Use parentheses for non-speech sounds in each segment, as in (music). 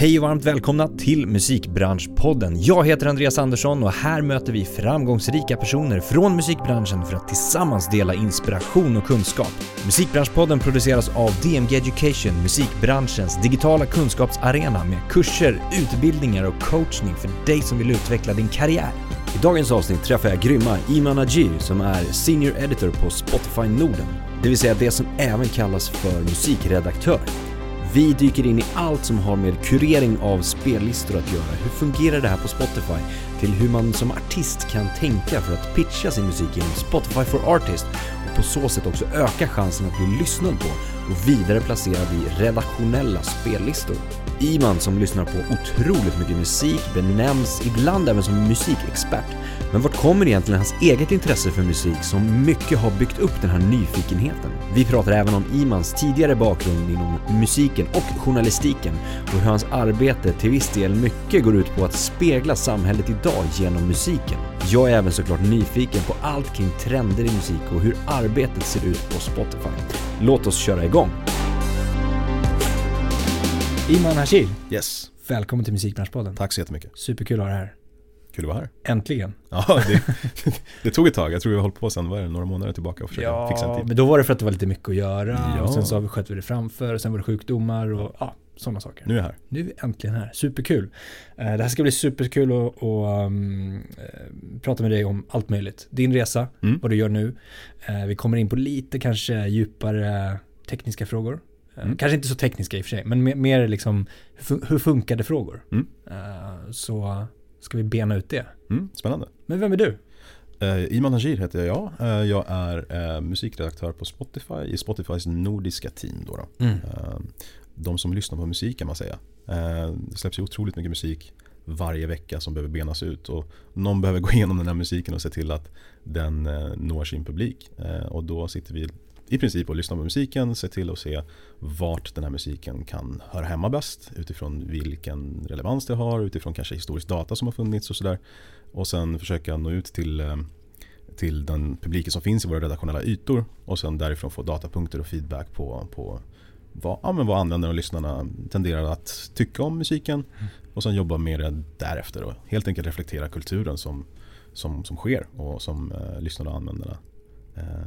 Hej och varmt välkomna till Musikbranschpodden. Jag heter Andreas Andersson och här möter vi framgångsrika personer från musikbranschen för att tillsammans dela inspiration och kunskap. Musikbranschpodden produceras av DMG Education, musikbranschens digitala kunskapsarena med kurser, utbildningar och coachning för dig som vill utveckla din karriär. I dagens avsnitt träffar jag grymma Iman Ajir som är Senior Editor på Spotify Norden, det vill säga det som även kallas för musikredaktör. Vi dyker in i allt som har med kurering av spellistor att göra. Hur fungerar det här på Spotify? Till hur man som artist kan tänka för att pitcha sin musik genom Spotify for Artist och på så sätt också öka chansen att bli lyssnad på och vidare placerad i redaktionella spellistor. Iman som lyssnar på otroligt mycket musik benämns ibland även som musikexpert. Men vart kommer egentligen hans eget intresse för musik som mycket har byggt upp den här nyfikenheten? Vi pratar även om Imans tidigare bakgrund inom musiken och journalistiken och hur hans arbete till viss del mycket går ut på att spegla samhället idag genom musiken. Jag är även såklart nyfiken på allt kring trender i musik och hur arbetet ser ut på Spotify. Låt oss köra igång! Iman Hashir, Yes, välkommen till Musikbranschpodden. tack så jättemycket. Superkul att ha dig här. Kul att vara här. Äntligen. (laughs) Ja, det, (laughs) det tog ett tag. Jag tror vi har hållit på sen, vad är det, några månader tillbaka och försöka fixa en tid. men då var det för att det var lite mycket att göra Ja. och sen så sköt vi det framför och sen var det sjukdomar och ja, sådana saker. Nu är jag här. Nu är vi äntligen här, superkul. Eh, Det här ska bli superkul att um, eh, prata med dig om allt möjligt. Din resa, Mm. vad du gör nu. Eh, Vi kommer in på lite kanske djupare tekniska frågor. Mm. Kanske inte så tekniska i och för sig, men mer- liksom hur fun- hur funkar det frågor. Mm. Så ska vi bena ut det. Mm, spännande. Men vem är du? Eh, Iman Hajir heter jag. Eh, jag är eh, musikredaktör på Spotify i Spotifys nordiska team. Då då. Mm. Eh, de som lyssnar på musik kan man säga. Eh, det släpps ju otroligt mycket musik varje vecka som behöver benas ut. Och någon behöver gå igenom den här musiken och se till att den eh, når sin publik. Och då sitter vi i princip och lyssnar på musiken, ser till att se vart den här musiken kan höra hemma bäst utifrån vilken relevans det har, utifrån kanske historisk data som har funnits och sådär. Och sen försöka nå ut till, eh, till den publiken som finns i våra redaktionella ytor och sen därifrån få datapunkter och feedback på, på vad, ja, men vad användare och lyssnarna tenderar att tycka om musiken och sen jobba med det därefter och helt enkelt reflektera kulturen som, som, som sker och som eh, lyssnarna och användarna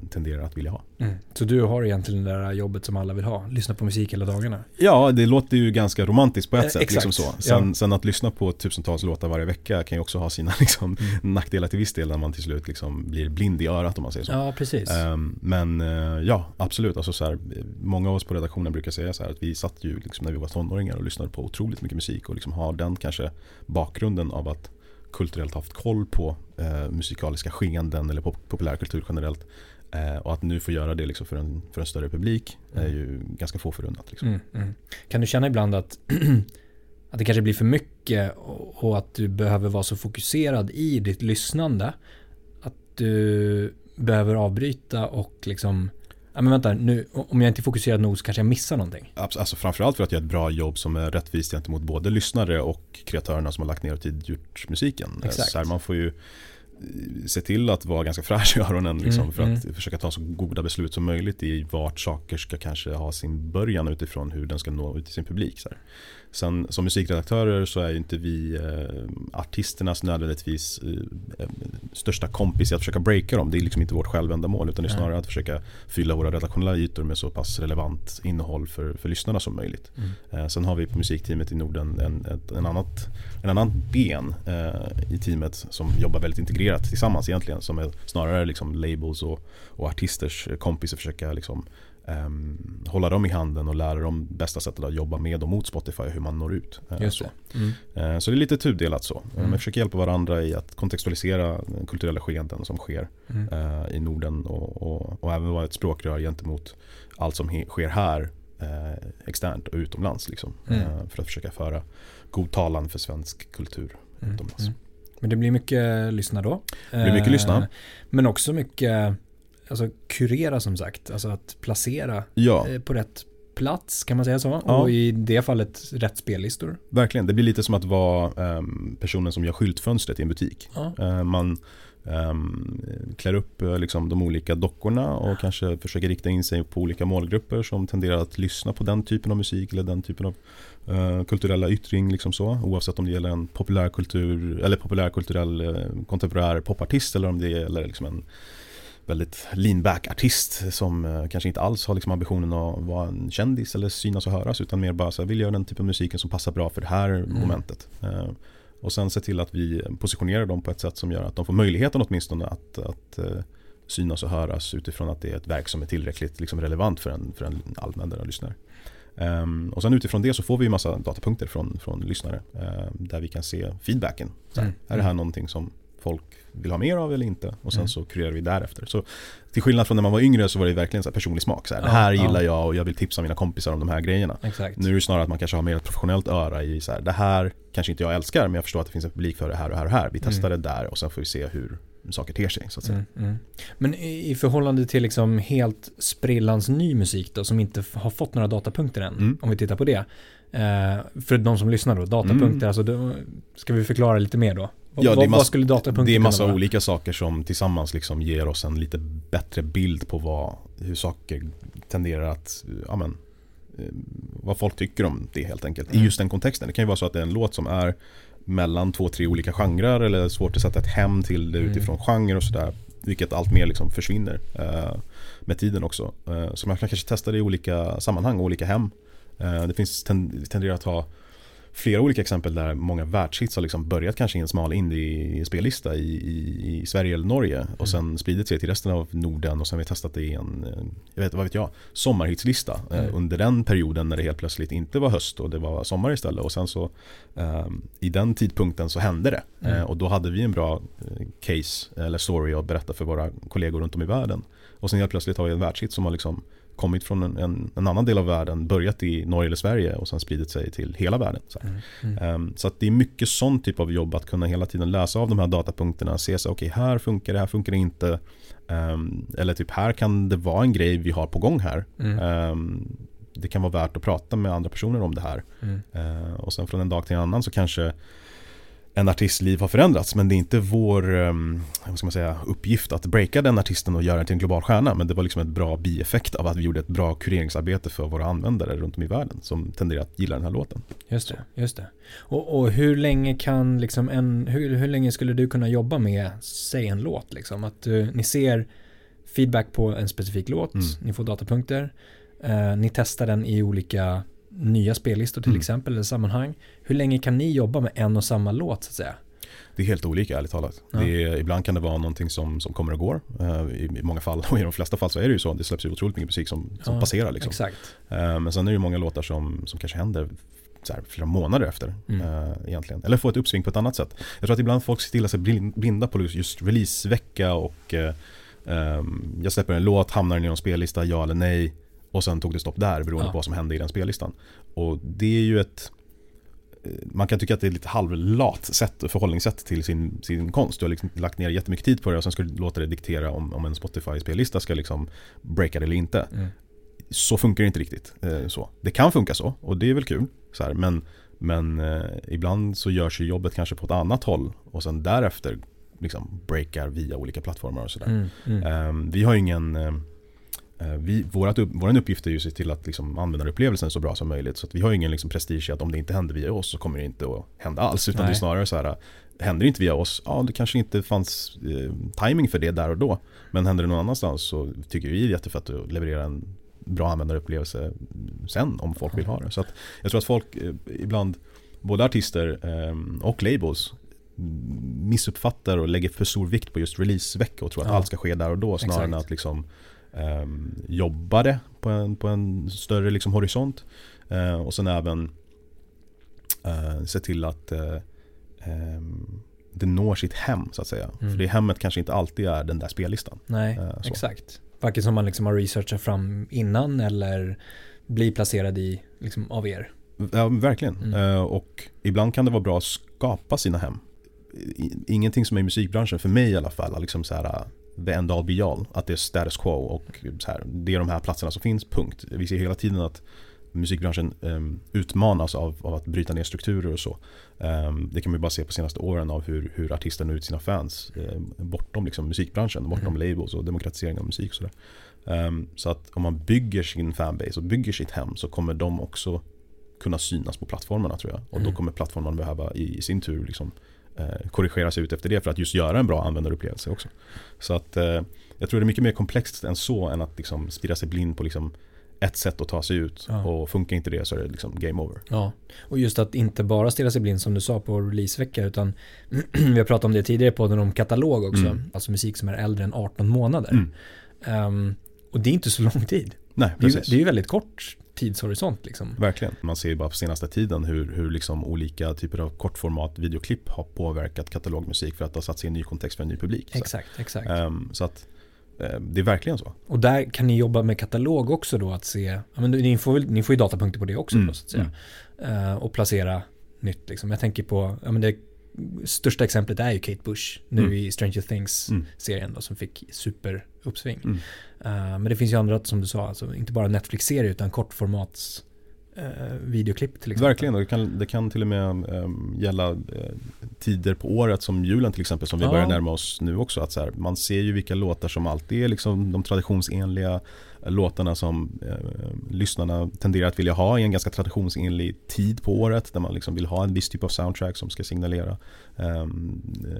tenderar att vilja ha. Mm. Så du har egentligen det där jobbet som alla vill ha, lyssna på musik hela dagarna. Ja, det låter ju ganska romantiskt på ett Eh, sätt. exakt, Liksom så. Sen, ja. sen att lyssna på tusentals låtar varje vecka kan ju också ha sina (laughs) liksom, Mm. nackdelar till viss del när man till slut liksom blir blind i örat om man säger så. Ja, precis. Ehm, men eh, ja, absolut. Alltså, så här, många av oss på redaktionen brukar säga så här att vi satt ju liksom, när vi var tonåringar och lyssnade på otroligt mycket musik och liksom har den kanske bakgrunden av att kulturellt haft koll på eh, musikaliska skeenden eller pop- populärkultur generellt. Eh, och att nu få göra det liksom för, en, för en större publik är ju ganska få förunnat. Liksom. Mm, mm. Kan du känna ibland att, (clears throat) att det kanske blir för mycket och, och att du behöver vara så fokuserad i ditt lyssnande att du behöver avbryta och liksom, ja men vänta nu, om jag inte är fokuserad nog så kanske jag missar någonting. Alltså framförallt för att göra ett bra jobb som är rättvist gentemot både lyssnare och kreatörerna som har lagt ner tid gjort musiken. Eh, Exakt. Så här, man får ju eh, se till att vara ganska fräsch i öronen liksom, Mm, för att mm. försöka ta så goda beslut som möjligt i vart saker ska kanske ha sin början utifrån hur den ska nå ut till sin publik. Så här. Sen som musikredaktörer så är ju inte vi eh, artisternas nödvändigtvis eh, eh, största kompis i att försöka breaka dem. Det är liksom inte vårt självändamål utan det är snarare att försöka fylla våra redaktionella ytor med så pass relevant innehåll för, för lyssnarna som möjligt. Mm. Eh, sen har vi på musikteamet i Norden en, ett, en, annat, en annan ben eh, i teamet som jobbar väldigt integrerat tillsammans egentligen. Som är snarare liksom labels och, och artisters kompis och försöka liksom, ehm, hålla dem i handen och lära dem bästa sättet att jobba med och mot Spotify hur man når ut. Just så. det. Mm. Eh, Så det är lite tudelat så. Mm. Man försöker hjälpa varandra i att kontextualisera kulturella skeenden som sker Mm. eh, i Norden och, och, och även vara ett språkrör gentemot allt som he, sker här externt och utomlands. Liksom, Mm. för att försöka föra god talan för svensk kultur Mm. utomlands. Mm. Men det blir mycket lyssna då. Det blir mycket lyssna. Men också mycket, alltså kurera som sagt, alltså att placera Ja, eh, på rätt plats kan man säga så. Ja. Och i det fallet rätt spellistor. verkligen. Det blir lite som att vara ehm, personen som gör skyltfönstret i en butik. Ja. Eh, man um, klär upp uh, liksom, de olika dockorna och kanske försöker rikta in sig på olika målgrupper som tenderar att lyssna på den typen av musik eller den typen av uh, kulturella yttring. Liksom så, oavsett om det gäller en populärkultur eller populärkulturell uh, kontemporär popartist eller om det gäller liksom en väldigt leanback-artist som eh, kanske inte alls har liksom ambitionen att vara en kändis eller synas och höras utan mer bara så här, vill göra den typen av musiken som passar bra för det här mm. momentet. Eh, och sen se till att vi positionerar dem på ett sätt som gör att de får möjligheten åtminstone att, att eh, synas och höras utifrån att det är ett verk som är tillräckligt liksom relevant för en, för en allmänare lyssnare. Um, och sen utifrån det så får vi en massa datapunkter från, från lyssnare uh, där vi kan se feedbacken. Så här, mm. Är det här någonting som folk vill ha mer av eller inte. Och sen mm. så kurerar vi därefter. Så till skillnad från när man var yngre så var det verkligen så här personlig smak. Så här, ja, det här gillar ja. jag och jag vill tipsa mina kompisar om de här grejerna. Exakt. Nu är det snarare att man kanske har mer ett professionellt öra i så här, det här kanske inte jag älskar men jag förstår att det finns en publik för det här och här och här. Vi mm. testar mm. det där och sen får vi se hur saker ter sig. Så att säga. Mm, mm. Men i förhållande till liksom helt sprillans ny musik då som inte har fått några datapunkter än, mm. om vi tittar på det. Eh, för de som lyssnar då, datapunkter, alltså då, ska vi förklara lite mer då? Ja, vad, vad skulle datapunkten Det är massa vara? olika saker som tillsammans liksom ger oss en lite bättre bild på vad, hur saker tenderar att, ja men, eh, vad folk tycker om det helt enkelt. Mm. I just den kontexten. Det kan ju vara så att det är en låt som är mellan två, tre olika genrer eller svårt att sätta ett hem till det mm. utifrån genre och sådär. Vilket allt mer liksom försvinner uh, med tiden också. Uh, så man kan kanske testa det i olika sammanhang, olika hem. Uh, det finns tenderar att ha flera olika exempel där många världshits har liksom börjat kanske i en smal indie-spellista i, i, i, Sverige eller Norge och mm. sen spridit sig till resten av Norden och sen har vi testat det i en, jag vet, vad vet jag, sommarhitslista eh, mm. under den perioden när det helt plötsligt inte var höst och det var sommar istället och sen så um, i den tidpunkten så hände det mm. uh, och då hade vi en bra uh, case eller story att berätta för våra kollegor runt om i världen och sen helt plötsligt har vi en världshit som har liksom kommit från en, en, en, annan del av världen, börjat i Norge eller Sverige och sen spridit sig till hela världen. Så, mm, mm. Um, så det är mycket sån typ av jobb att kunna hela tiden läsa av de här datapunkterna, se så okej okay, här funkar det, här funkar det inte. Um, eller typ här kan det vara en grej vi har på gång här. Mm. Um, det kan vara värt att prata med andra personer om det här. Uh, och sen från en dag till en annan så kanske en artists liv har förändrats men det är inte vår um, vad ska man säga, uppgift att breaka den artisten och göra den till en global stjärna men det var liksom ett bra bieffekt av att vi gjorde ett bra kureringsarbete för våra användare runt om i världen som tenderar att gilla den här låten. Just det, just det. Och, och, hur länge kan liksom en, hur, hur länge skulle du kunna jobba med, säg en låt liksom? Att uh, ni ser feedback på en specifik låt, mm. ni får datapunkter, uh, ni testar den i olika nya spellistor till mm. exempel, eller sammanhang. Hur länge kan ni jobba med en och samma låt så att säga? Det är helt olika ärligt talat. Ja. Det är, ibland kan det vara någonting som, som kommer och går. Uh, i, I många fall, (laughs) och i de flesta fall så är det ju så. Det släpps ju otroligt mycket musik som, som ja, passerar. Liksom. Uh, men sen är det ju många låtar som, som kanske händer så här, flera månader efter. Mm. Uh, egentligen. Eller får ett uppsving på ett annat sätt. Jag tror att ibland folk stillar sig blinda på just releasevecka och um, jag släpper en låt, hamnar den i någon spellista, ja eller nej. Och sen tog det stopp där beroende ja. på vad som hände i den spellistan. Och det är ju ett man kan tycka att det är lite halvlat sätt, förhållningssätt till sin, sin konst. Du har liksom lagt ner jättemycket tid på det och sen ska du låta det diktera om, om en Spotify-spellista ska liksom breaka det eller inte. Mm. Så funkar det inte riktigt. Eh, så. Det kan funka så och det är väl kul. Så här, men men eh, ibland så görs ju jobbet kanske på ett annat håll och sen därefter liksom breakar via olika plattformar och sådär. Mm, mm. Um, vi har ingen Eh, vi, vårat, vår uppgift är ju att se till att liksom användarupplevelsen är så bra som möjligt. Så vi har ingen liksom prestige att om det inte händer via oss så kommer det inte att hända alls. Utan Nej. det är snarare så här, händer det inte via oss, ja det kanske inte fanns eh, timing för det där och då. Men händer det någon annanstans så tycker vi det är jättefett att leverera en bra användarupplevelse sen om folk vill ha det. Så att jag tror att folk eh, ibland, både artister eh, och labels, missuppfattar och lägger för stor vikt på just releasevecka och tror att ja. allt ska ske där och då snarare Exakt. än att liksom um, jobbade på en, på en större liksom, horisont. Uh, och sen även uh, se till att uh, um, det når sitt hem så att säga. Mm. För det hemmet kanske inte alltid är den där spellistan. Nej, exakt. Varken som man liksom har researchat fram innan eller blir placerad i liksom, av er. Ja, verkligen. Mm. och ibland kan det vara bra att skapa sina hem. Ingenting som är i musikbranschen, för mig i alla fall, liksom så här, the end all be all. Att det är status quo och så här, det är de här platserna som finns, punkt. Vi ser hela tiden att musikbranschen um, utmanas av, av, att bryta ner strukturer och så. Um, det kan man ju bara se på senaste åren av hur, hur artister når ut sina fans um, bortom liksom, musikbranschen, bortom mm. labels och demokratisering av musik och. Um, så att om man bygger sin fanbase och bygger sitt hem så kommer de också kunna synas på plattformarna tror jag. Och mm. då kommer plattformarna behöva i, i sin tur liksom, eh, korrigera sig ut efter det för att just göra en bra användarupplevelse också. Så att eh, jag tror det är mycket mer komplext än så än att liksom stirra sig blind på liksom ett sätt att ta sig ut ja. och funkar inte det så är det liksom game over. Ja, och just att inte bara stirra sig blind som du sa på releasevecka utan (clears throat) vi har pratat om det tidigare på den om katalog också, mm. alltså musik som är äldre än 18 månader. Mm. Um, och det är inte så lång tid. Nej, precis. Det är, det är ju väldigt kort tidshorisont. Liksom. Verkligen. Man ser ju bara på senaste tiden hur, hur liksom olika typer av kortformat videoklipp har påverkat katalogmusik för att det har satt sig i en ny kontext för en ny publik. Exakt, så. exakt. Um, så att uh, det är verkligen så. Och där kan ni jobba med katalog också då att se, ja, men ni, får, ni får ju datapunkter på det också mm. då, så att säga. Mm. Uh, och placera nytt liksom. Jag tänker på, ja men det största exemplet är ju Kate Bush nu mm. i Stranger Things-serien mm. som fick superuppsving. Mm. Uh, men det finns ju andra som du sa, alltså inte bara Netflix-serier utan kortformats uh, videoklipp till exempel. Verkligen, och det kan, det kan till och med um, gälla uh, tider på året som julen till exempel som vi ja. börjar närma oss nu också. Att så här, man ser ju vilka låtar som alltid är liksom de traditionsenliga låtarna som eh, lyssnarna tenderar att vilja ha i en ganska traditionsenlig tid på året där man liksom vill ha en viss typ av soundtrack som ska signalera eh,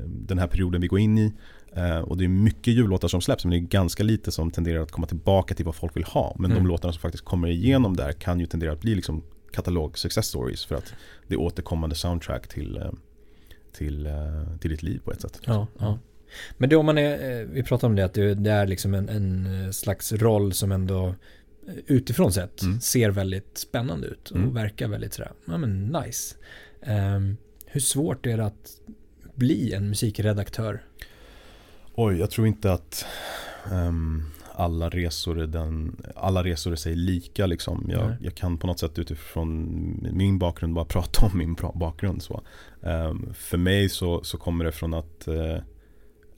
den här perioden vi går in i. Eh, och det är mycket jullåtar som släpps men det är ganska lite som tenderar att komma tillbaka till vad folk vill ha. Men mm. de låtarna som faktiskt kommer igenom där kan ju tendera att bli liksom katalog success stories för att det är återkommande soundtrack till, eh, till, eh, till ditt liv på ett sätt. Ja, ja. Men om man är, eh, vi pratar om det, att det är liksom en, en eh, slags roll som ändå eh, utifrån sett mm. ser väldigt spännande ut och mm. verkar väldigt sådär, ja men nice. Um, hur svårt är det att bli en musikredaktör? Oj, jag tror inte att um, alla, resor är den, alla resor är sig lika. Liksom. Jag, jag, kan på något sätt utifrån min bakgrund bara (laughs) prata om min bakgrund. Så. Um, för mig så, så kommer det från att uh,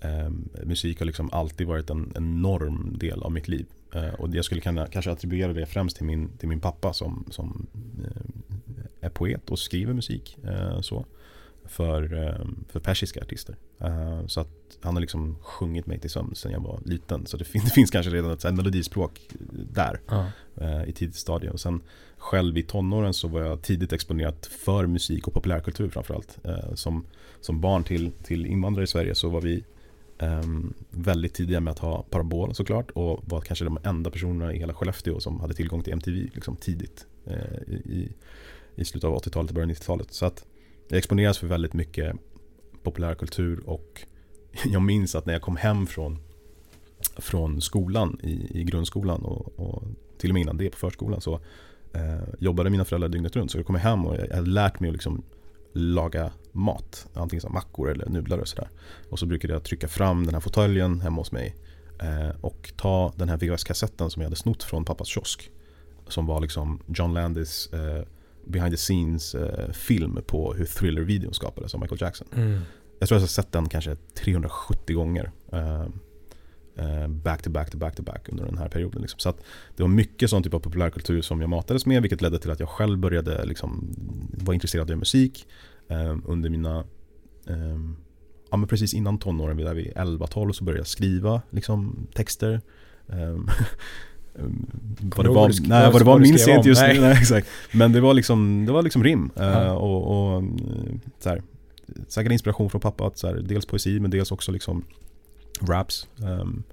Eh, musik har liksom alltid varit en enorm del av mitt liv. Eh, och jag skulle kunna, kanske attribuera det främst till min, till min pappa som, som eh, är poet och skriver musik. Eh, så, för, eh, för persiska artister. Eh, så att han har liksom sjungit mig till sömn sedan jag var liten. Så det, fin det finns kanske redan ett melodispråk där uh. i tidigt stadie. Och sen själv i tonåren så var jag tidigt exponerat för musik och populärkultur framförallt. som, som barn till, till invandrare i Sverige så var vi Ehm, väldigt tidiga med att ha parabol såklart och var kanske de enda personerna i hela Skellefteå som hade tillgång till MTV liksom tidigt eh, i, i slutet av 80-talet och början av 90-talet. Så att jag exponeras för väldigt mycket populärkultur och (laughs) jag minns att när jag kom hem från, från skolan i, i grundskolan och, och till och med innan det på förskolan så eh, jobbade mina föräldrar dygnet runt. Så jag kom hem och jag hade lärt mig att liksom laga mat. Antingen som mackor eller nudlar och sådär. Och så brukade jag trycka fram den här fåtöljen hemma hos mig. Eh, och ta den här VHS-kassetten som jag hade snott från pappas kiosk. Som var liksom John Landis eh, behind the scenes eh, film på hur Thriller-videon skapades av Michael Jackson. Mm. Jag tror jag har sett den kanske 370 gånger. Eh, eh, back to back to back to back under den här perioden. Liksom. Så det var mycket sån typ av populärkultur som jag matades med vilket ledde till att jag själv började liksom, vara intresserad av musik eh, under mina eh, Ja men precis innan tonåren, där vid 11-12 så började jag skriva liksom, texter. (laughs) Um, vad det var, nej, vad det var minns jag inte just nu. Nej, exakt. Men det var liksom, det var liksom rim. Uh, och, och så här, säkert inspiration från pappa. Att, så här, dels poesi men dels också liksom raps. Um,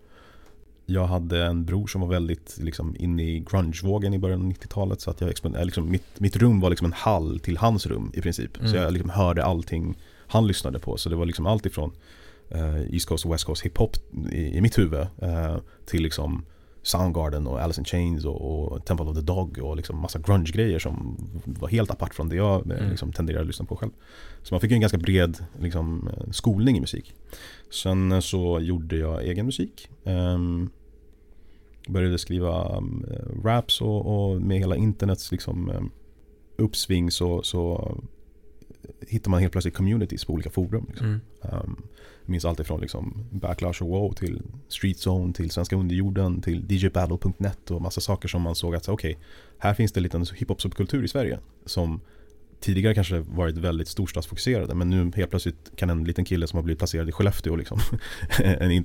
jag hade en bror som var väldigt liksom, inne i grungevågen i början av 90-talet. Så att jag liksom, mitt, mitt rum var liksom en hall till hans rum i princip. Mm. Så jag liksom hörde allting han lyssnade på. Så det var liksom allt ifrån uh, East Coast och West Coast hiphop i, i mitt huvud uh, till liksom Soundgarden och Alice in Chains och, och, Temple of the Dog och liksom massa grunge-grejer som var helt apart från det jag mm. liksom, tenderar att lyssna på själv. Så man fick en ganska bred liksom, skolning i musik. Sen så gjorde jag egen musik. Um, började skriva um, raps och, och, med hela internets liksom, um, uppsving så, så hittar man helt plötsligt communities på olika forum. Liksom. Mm. Um, minns allt ifrån liksom Backlash och Wow till Street Zone till Svenska Underjorden till DJBattle.net och massa saker som man såg att okej, okay, här finns det en liten hiphop-subkultur i Sverige som tidigare kanske varit väldigt storstadsfokuserade men nu helt plötsligt kan en liten kille som har blivit placerad i Skellefteå, liksom, (laughs)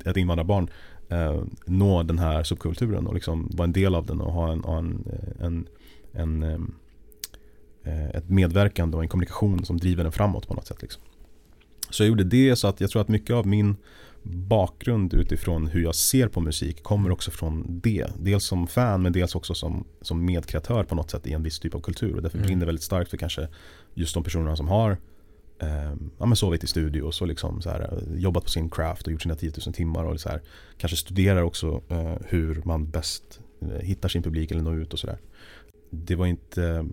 ett invandrarbarn, eh, nå den här subkulturen och liksom vara en del av den och ha en, eh, en, en, en, eh, ett medverkande och en kommunikation som driver den framåt på något sätt. Liksom. Så jag gjorde det så att jag tror att mycket av min bakgrund utifrån hur jag ser på musik kommer också från det. Dels som fan men dels också som, som medkreatör på något sätt i en viss typ av kultur. Och därför mm. brinner väldigt starkt för kanske just de personerna som har eh, ja, men sovit i studio och så liksom så här, jobbat på sin craft och gjort sina 10 000 timmar och så här, kanske studerar också eh, hur man bäst eh, hittar sin publik eller når ut och sådär. Det var inte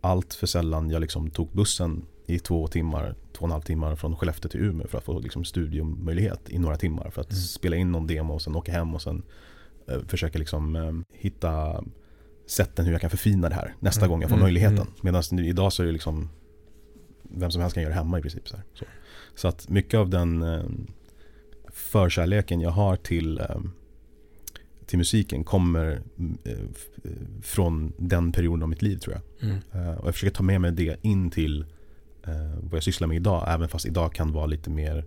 allt för sällan jag liksom tog bussen i två timmar, två och en halv timmar från Skellefteå till Umeå för att få liksom studiomöjlighet i några timmar för att mm. spela in någon demo och sen åka hem och sen eh, försöka liksom eh, hitta sätten hur jag kan förfina det här nästa mm. gång jag får mm. möjligheten. Mm. Medan idag så är det liksom vem som helst kan göra det hemma i princip. Så, så. så, att mycket av den eh, förkärleken jag har till eh, till musiken kommer eh, från den perioden av mitt liv tror jag. Mm. Eh, och jag försöker ta med mig det in till eh, vad jag sysslar med idag, även fast idag kan vara lite mer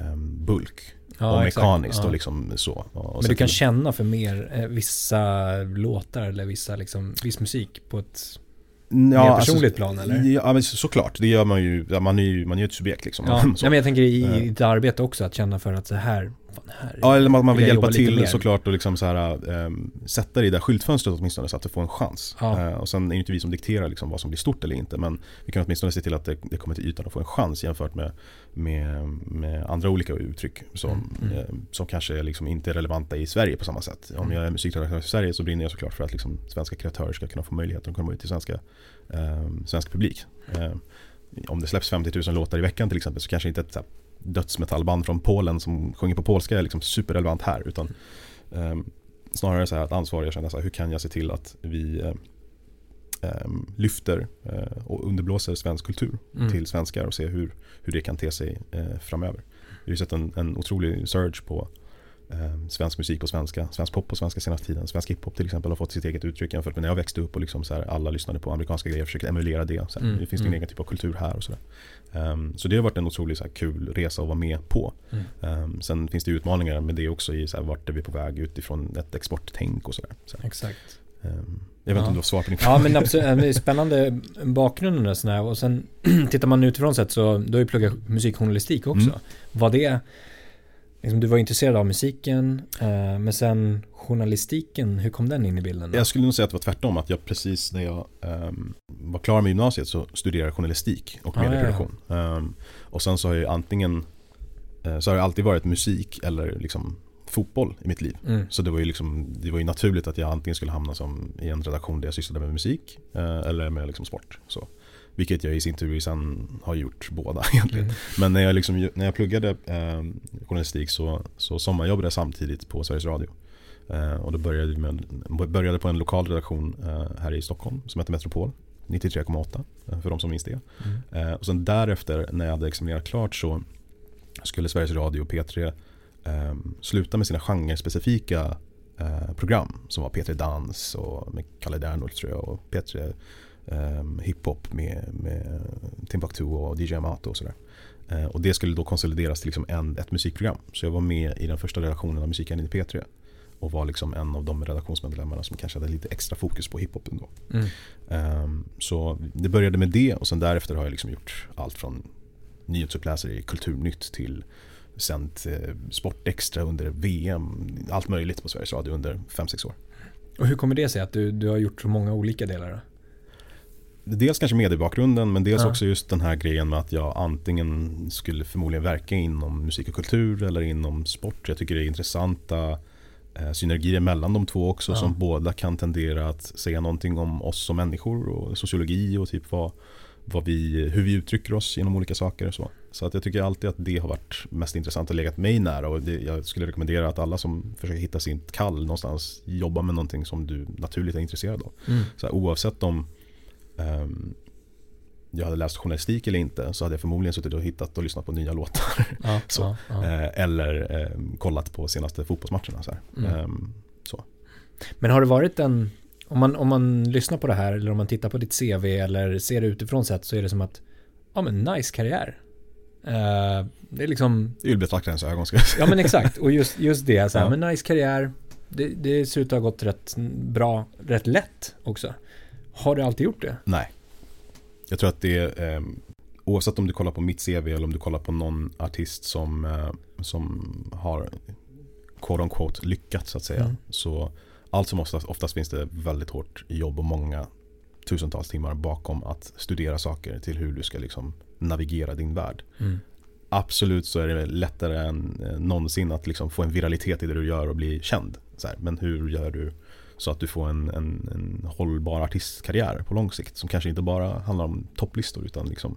um, bulk ja, och mekaniskt ja. och liksom så. Och Men du kan känna för mer eh, vissa låtar eller vissa liksom, viss musik på ett Ja, mer alltså, personligt alltså, plan eller? Ja men såklart, det gör man ju, man är ju, man är ett subjekt liksom. Ja, (laughs) ja men jag tänker i, i ditt arbete också, att känna för att så här här ja, eller man, man vill hjälpa till såklart och liksom så här, ähm, sätta det i det där skyltfönstret åtminstone så att du får en chans. Ja. Äh, och sen är det inte vi som dikterar liksom vad som blir stort eller inte men vi kan åtminstone se till att det, det kommer till ytan och få en chans jämfört med, med, med andra olika uttryck som, mm. äh, som kanske liksom inte är relevanta i Sverige på samma sätt. Om mm. jag är musikredaktör i Sverige så brinner jag såklart för att liksom svenska kreatörer ska kunna få möjlighet att komma ut till svenska, äh, svensk publik. om det släpps 50 000 låtar i veckan till exempel så kanske inte ett dödsmetallband från Polen som sjunger på polska är liksom superrelevant här. Utan eh, snarare så här att ansvariga känner så här, hur kan jag se till att vi ehm, lyfter eh, och underblåser svensk kultur mm. till svenskar och se hur, hur det kan te sig eh, framöver. Vi har ju sett en, en otrolig surge på svensk musik på svenska, svensk pop på svenska senaste tiden. Svensk hiphop till exempel har fått sitt eget uttryck jämfört med när jag växte upp och liksom så här, alla lyssnade på amerikanska grejer och försökte emulera det. Så här, mm. Det finns mm. en egen typ av kultur här och sådär. Um, så det har varit en otroligt så här, kul resa att vara med på. Mm. Um, sen finns det utmaningar med det också i så här, vart är vi på väg utifrån ett exporttänk och sådär. Så Exakt. Um, jag vet inte ja. om du har svar på din fråga. Ja men absolut, spännande bakgrunden och sådär. Och sen (clears throat) tittar man utifrån sett så, du har ju pluggat musikjournalistik också. Mm. Var det liksom, du var intresserad av musiken, eh, men sen journalistiken, hur kom den in i bilden? Då? Jag skulle nog säga att det var tvärtom, att jag precis när jag um, var klar med gymnasiet så studerade jag journalistik och ah, medieproduktion. Ja, ja. um, och sen så har jag antingen, uh, så har det alltid varit musik eller liksom fotboll i mitt liv. Mm. Så det var, ju liksom, det var ju naturligt att jag antingen skulle hamna som i en redaktion där jag sysslade med musik uh, eller med liksom sport. Så. Vilket jag i sin tur sen har gjort båda (laughs) egentligen. Mm. Men när jag, liksom, när jag pluggade eh, journalistik så, så sommarjobbade jag samtidigt på Sveriges Radio. Eh, och då började, med, började på en lokal redaktion eh, här i Stockholm som heter Metropol. 93,8 eh, för de som minns det. Mm. Eh, och sen därefter när jag hade examinerat klart så skulle Sveriges Radio och P3 eh, sluta med sina genrespecifika program som var P3 Dans och med Kalle Dernholt tror jag och P3 um, hiphop med, med Timbuktu och DJ Amato och sådär. Uh, och det skulle då konsolideras till liksom en, ett musikprogram. Så jag var med i den första redaktionen av musiken i P3 och var liksom en av de redaktionsmedlemmarna som kanske hade lite extra fokus på hiphopen då. Mm. Um, så det började med det och sen därefter har jag liksom gjort allt från nyhetsuppläsare i Kulturnytt till sänt eh, Sportextra under VM, allt möjligt på Sveriges Radio under 5-6 år. Och hur kommer det sig att du, du har gjort så många olika delar? Dels kanske mediebakgrunden men dels ja. också just den här grejen med att jag antingen skulle förmodligen verka inom musik och kultur eller inom sport. Jag tycker det är intressanta eh, synergier mellan de två också ja. som båda kan tendera att säga någonting om oss som människor och sociologi och typ vad, vad vi, hur vi uttrycker oss genom olika saker och så. Så att jag tycker alltid att det har varit mest intressant och legat mig nära och det, jag skulle rekommendera att alla som försöker hitta sin kall någonstans jobbar med någonting som du naturligt är intresserad av. Mm. Så här, oavsett om Um, jag hade läst journalistik eller inte så hade jag förmodligen suttit och hittat och lyssnat på nya (laughs) låtar. Ja, Så. ja, ja. Eh, eller eh, kollat på senaste fotbollsmatcherna. Så. Mm. Ehm, så. Men har det varit en, om man, om man lyssnar på det här eller om man tittar på ditt CV eller ser det utifrån sett så är det som att, ja men nice karriär. Eh, det är liksom, Ylbetraktarens ögon ska jag säga. ja men exakt, och just, just det, så här, men nice karriär, det, det ser ut att ha gått rätt bra, rätt lätt också. Har du alltid gjort det? Nej. Jag tror att det är, eh, oavsett om du kollar på mitt CV eller om du kollar på någon artist som, eh, som har quote on quote lyckats så att säga. Mm. Så allt som oftast, oftast finns det väldigt hårt jobb och många tusentals timmar bakom att studera saker till hur du ska liksom navigera din värld. Mm. Absolut så är det lättare än eh, någonsin att liksom få en viralitet i det du gör och bli känd. Så här, men hur gör du så att du får en, en, en hållbar artistkarriär på lång sikt som kanske inte bara handlar om topplistor utan liksom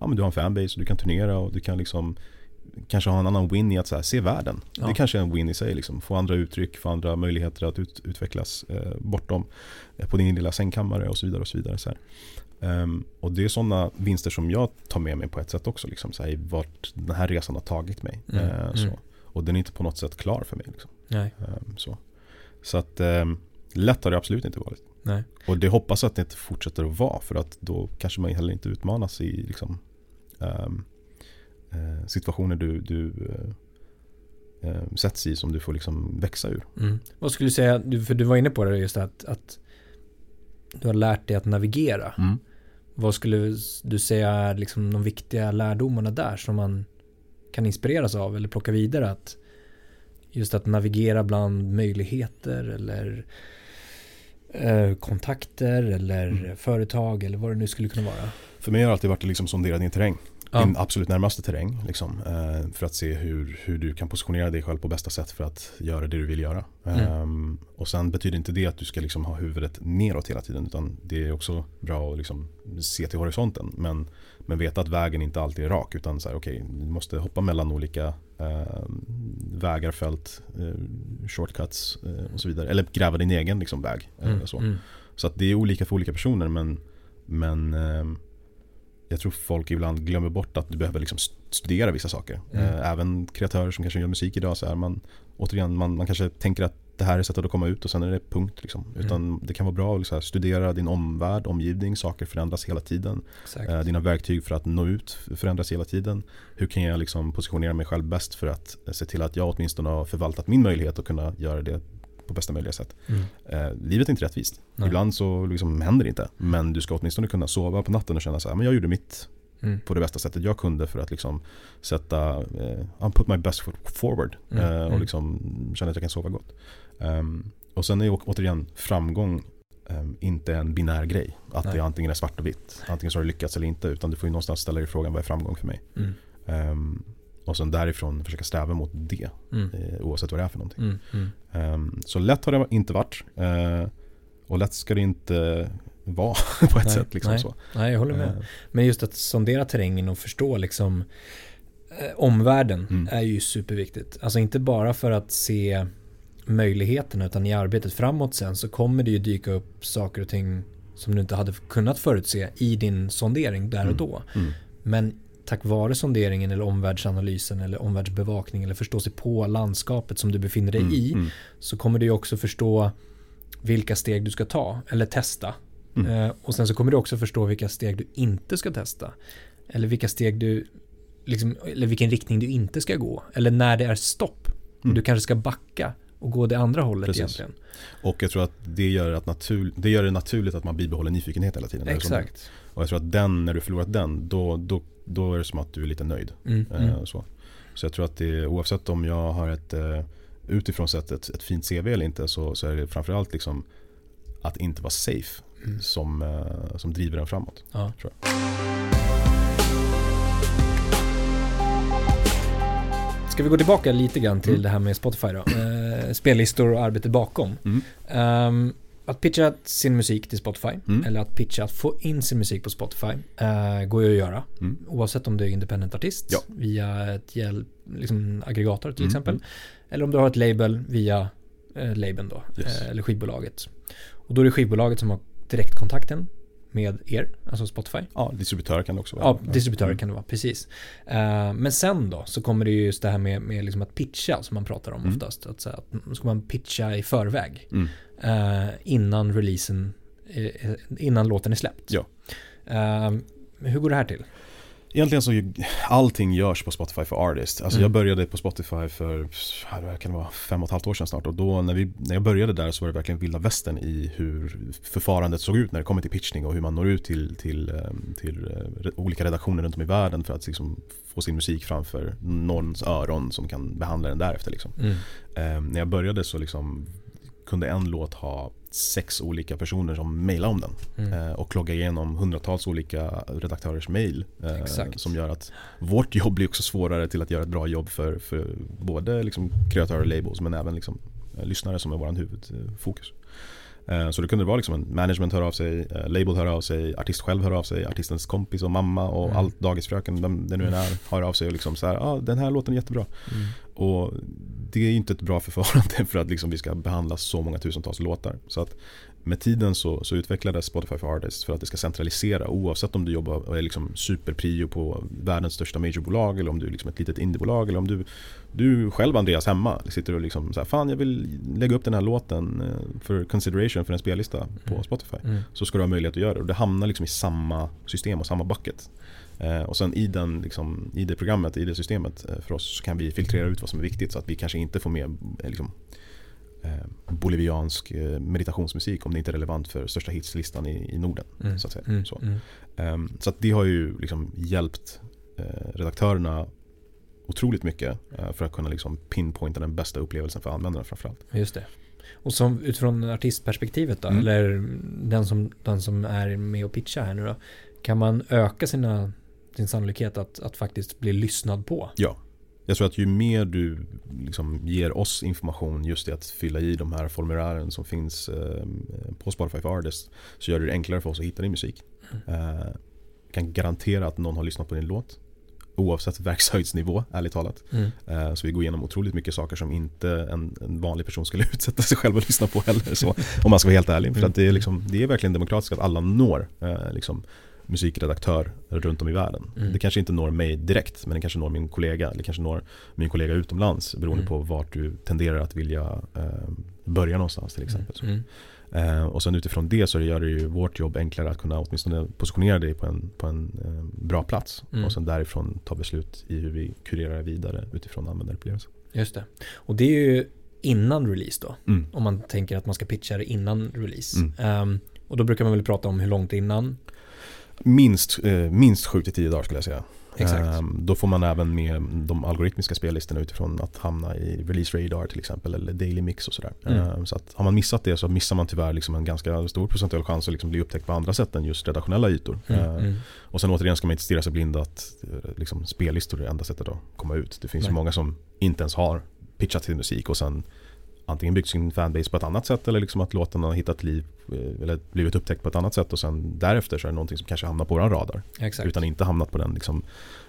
ja, men du har en fanbase och du kan turnera och du kan liksom kanske ha en annan win i att så här, se världen. Ja. Det kanske är en win i sig, liksom. få andra uttryck, få andra möjligheter att ut, utvecklas eh, bortom eh, på din lilla sängkammare och så vidare. Och så vidare så. Ehm, och det är sådana vinster som jag tar med mig på ett sätt också, liksom, så här, vart den här resan har tagit mig. Mm, Eh, så. mm. Och den är inte på något sätt klar för mig. Liksom. Ehm, så. Så att ehm, lätt har det absolut inte varit. nej. Och det hoppas jag att det inte fortsätter att vara för att då kanske man heller inte utmanas i liksom, eh, situationer du, du eh, eh, sätts i som du får liksom växa ur. Mm. Vad skulle du säga, för du var inne på det just att, att du har lärt dig att navigera. Vad skulle du säga är liksom de viktiga lärdomarna där som man kan inspireras av eller plocka vidare? Att just att navigera bland möjligheter eller eh, kontakter eller Mm. företag eller vad det nu skulle kunna vara. För mig har det alltid varit att liksom sondera din terräng. Ja. Din absolut närmaste terräng. Liksom, eh, för att se hur, hur du kan positionera dig själv på bästa sätt för att göra det du vill göra. Mm. Ehm, och sen betyder inte det att du ska liksom ha huvudet neråt hela tiden. Utan det är också bra att liksom se till horisonten. Men, men veta att vägen inte alltid är rak. Utan så här, okej, du måste hoppa mellan olika eh, vägar, fält, eh, shortcuts eh, och så vidare. Eller gräva din egen liksom, väg. eh, Mm, så. mm. Så att det är olika för olika personer men, men ehm, jag tror folk ibland glömmer bort att du behöver liksom st- studera vissa saker. Mm. Eh, Även kreatörer som kanske gör musik idag så är man återigen, man, man kanske tänker att det här är sättet att komma ut och sen är det punkt. Liksom. Utan det kan vara bra att här, studera din omvärld, omgivning, saker förändras hela tiden. Eh, Dina verktyg för att nå ut förändras hela tiden. Hur kan jag liksom positionera mig själv bäst för att eh, se till att jag åtminstone har förvaltat min möjlighet att kunna göra det på bästa möjliga sätt. Mm. Eh, livet är inte rättvist. Nej. Ibland så liksom händer det inte. Men du ska åtminstone kunna sova på natten och känna så här, men jag gjorde mitt Mm. på det bästa sättet jag kunde för att liksom sätta, eh, put my best foot forward. Mm, Eh, och mm. liksom känna att jag kan sova gott. Ehm, och sen är ju återigen framgång ehm, inte en binär grej. Att Nej. det antingen är svart och vitt. Antingen så har du lyckats eller inte. Utan du får ju någonstans ställa dig frågan, vad är framgång för mig? Mm. Ehm, och sen därifrån försöka sträva mot det. Mm. Eh, oavsett vad det är för någonting. Mm. Mm. Så lätt har det inte varit. Eh, och lätt ska det inte vara (laughs) på ett Nej, sätt. Liksom nej. så. Nej, jag håller med. Men just att sondera terrängen och förstå liksom eh, omvärlden Mm. är ju superviktigt. Alltså inte bara för att se möjligheterna utan i arbetet framåt sen så kommer det ju dyka upp saker och ting som du inte hade kunnat förutse i din sondering där och Mm. då. mm, Men tack vare sonderingen eller omvärldsanalysen eller omvärldsbevakning eller förstå sig på landskapet som du befinner dig mm, i mm, så kommer du ju också förstå vilka steg du ska ta eller testa. Mm. Eh, och sen så kommer du också förstå vilka steg du inte ska testa. Eller vilka steg du, liksom, eller vilken riktning du inte ska gå. Eller när det är stopp. Mm. du kanske ska backa och gå det andra hållet Precis. egentligen. Och jag tror att det gör, att natur, det gör det naturligt att man bibehåller nyfikenhet hela tiden. Exakt. Och jag tror att den, när du förlorat den, då, då, då är det som att du är lite nöjd. Mm, Eh, mm. Så. så jag tror att det, oavsett om jag har ett eh, utifrån sett ett, ett fint CV eller inte så, så är det framförallt liksom att inte vara safe Mm. som, eh, som driver en framåt. Ja. Tror Ska vi gå tillbaka lite grann till Mm. det här med Spotify då? (clears throat) Spellistor och arbete bakom. Mm. Ehm, att pitcha sin musik till Spotify Mm. eller att pitcha att få in sin musik på Spotify eh, går ju att göra. Mm. Oavsett om du är independent artist Ja. via ett hjälp, liksom aggregator till Mm, exempel. mm. Eller om du har ett label via eh, labeln då. Yes. Eh, eller skivbolaget. Och då är det skivbolaget som har direktkontakten med er, alltså Spotify. Ja, distributörer kan det också vara. Ja, distributörer kan det vara, precis. Uh, men sen då så kommer det ju just det här med, med liksom att pitcha som man pratar om mm. oftast. Att, så att ska man pitcha i förväg mm. uh, innan releasen, uh, innan låten är släppt. Ja. hur går det här till? Egentligen så allting görs på Spotify för Artist. Alltså mm. jag började på Spotify för, kan det vara, fem och ett halvt år sedan snart. Och då när, vi, när jag började där så var det verkligen vilda västern i hur förfarandet såg ut när det kommer till pitchning och hur man når ut till, till, ehm, till eh, olika redaktioner runt om i världen för att liksom få sin musik framför någons öron som kan behandla den därefter. Liksom. Mm. Um, när jag började så liksom kunde en låt ha sex olika personer som mejlade om den. Mm. Eh, och logga igenom hundratals olika redaktörers mejl. Eh, som gör att vårt jobb blir också svårare till att göra ett bra jobb för, för både liksom kreatörer och labels men även liksom, eh, lyssnare som är vår huvudfokus. Eh, så det kunde vara liksom en management hör av sig, eh, label hör av sig, artist själv hör av sig, artistens kompis och mamma och mm. allt dagisfröken, vem det nu än är, hör av sig och liksom så här, ja ah, den här låten är jättebra. Mm. Och det är inte ett bra förfarande (laughs) för att liksom vi ska behandla så många tusentals låtar. Så att med tiden så, så utvecklades Spotify for Artists för att det ska centralisera oavsett om du jobbar och är liksom superprio på världens största majorbolag eller om du är liksom ett litet indiebolag eller om du, du själv Andreas hemma sitter och liksom så här, fan jag vill lägga upp den här låten eh, för consideration för en spellista på mm. Spotify. Mm. Så ska du ha möjlighet att göra det och det hamnar liksom i samma system och samma bucket. Eh, och sen i, den, liksom, i det programmet, i det systemet eh, för oss så kan vi filtrera ut vad som är viktigt så att vi kanske inte får med liksom, boliviansk eh, meditationsmusik om det inte är relevant för största hitslistan i, i Norden. Mm. Så att, säga. Mm. Så. Um, så att det har ju liksom hjälpt eh, redaktörerna otroligt mycket eh, för att kunna liksom pinpointa den bästa upplevelsen för användarna framförallt. Just det. Och som utifrån artistperspektivet då, mm. eller den som, den som är med och pitchar här nu då, kan man öka sina, sin sannolikhet att, att faktiskt bli lyssnad på? Ja, jag tror att ju mer du liksom ger oss information just i att fylla i de här formulären som finns eh, på Spotify för Artists så gör det enklare för oss att hitta din musik. Mm. Eh, kan garantera att någon har lyssnat på din låt oavsett verkshöjdsnivå, ärligt talat. Mm. Eh, så vi går igenom otroligt mycket saker som inte en, en, vanlig person skulle (laughs) utsätta sig själv och lyssna på heller. Så, om man ska vara helt ärlig. För att det, är liksom, det är verkligen demokratiskt att alla når liksom, musikredaktör runt om i världen. Mm. Det kanske inte når mig direkt men det kanske når min kollega eller kanske når min kollega utomlands beroende mm. på vart du tenderar att vilja eh, börja någonstans till exempel. Mm. Eh, och sen utifrån det så gör det ju vårt jobb enklare att kunna åtminstone positionera dig på en, på en eh, bra plats mm. och sen därifrån ta beslut i hur vi kurerar vidare utifrån användarupplevelsen. Just det. Och det är ju innan release då. Mm. Om man tänker att man ska pitcha det innan release. Um, och då brukar man väl prata om hur långt innan minst, eh, minst 7-10 dagar skulle jag säga. Exakt. Um, då får man även med de algoritmiska spellistorna utifrån att hamna i release radar till exempel eller daily mix och sådär. Mm. Um, så att har man missat det så missar man tyvärr liksom en ganska stor procentuell chans att liksom bli upptäckt på andra sätt än just redaktionella ytor. Mm. Uh, mm. Och sen återigen ska man inte stirra sig blind att uh, liksom, spellistor är det enda sättet att komma ut. Det finns ju många som inte ens har pitchat sin musik och sen antingen byggt sin fanbase på ett annat sätt eller liksom att låten har hittat liv eh, eller blivit upptäckt på ett annat sätt och sen därefter så är det någonting som kanske hamnar på vår radar. Exakt. Utan inte hamnat på den liksom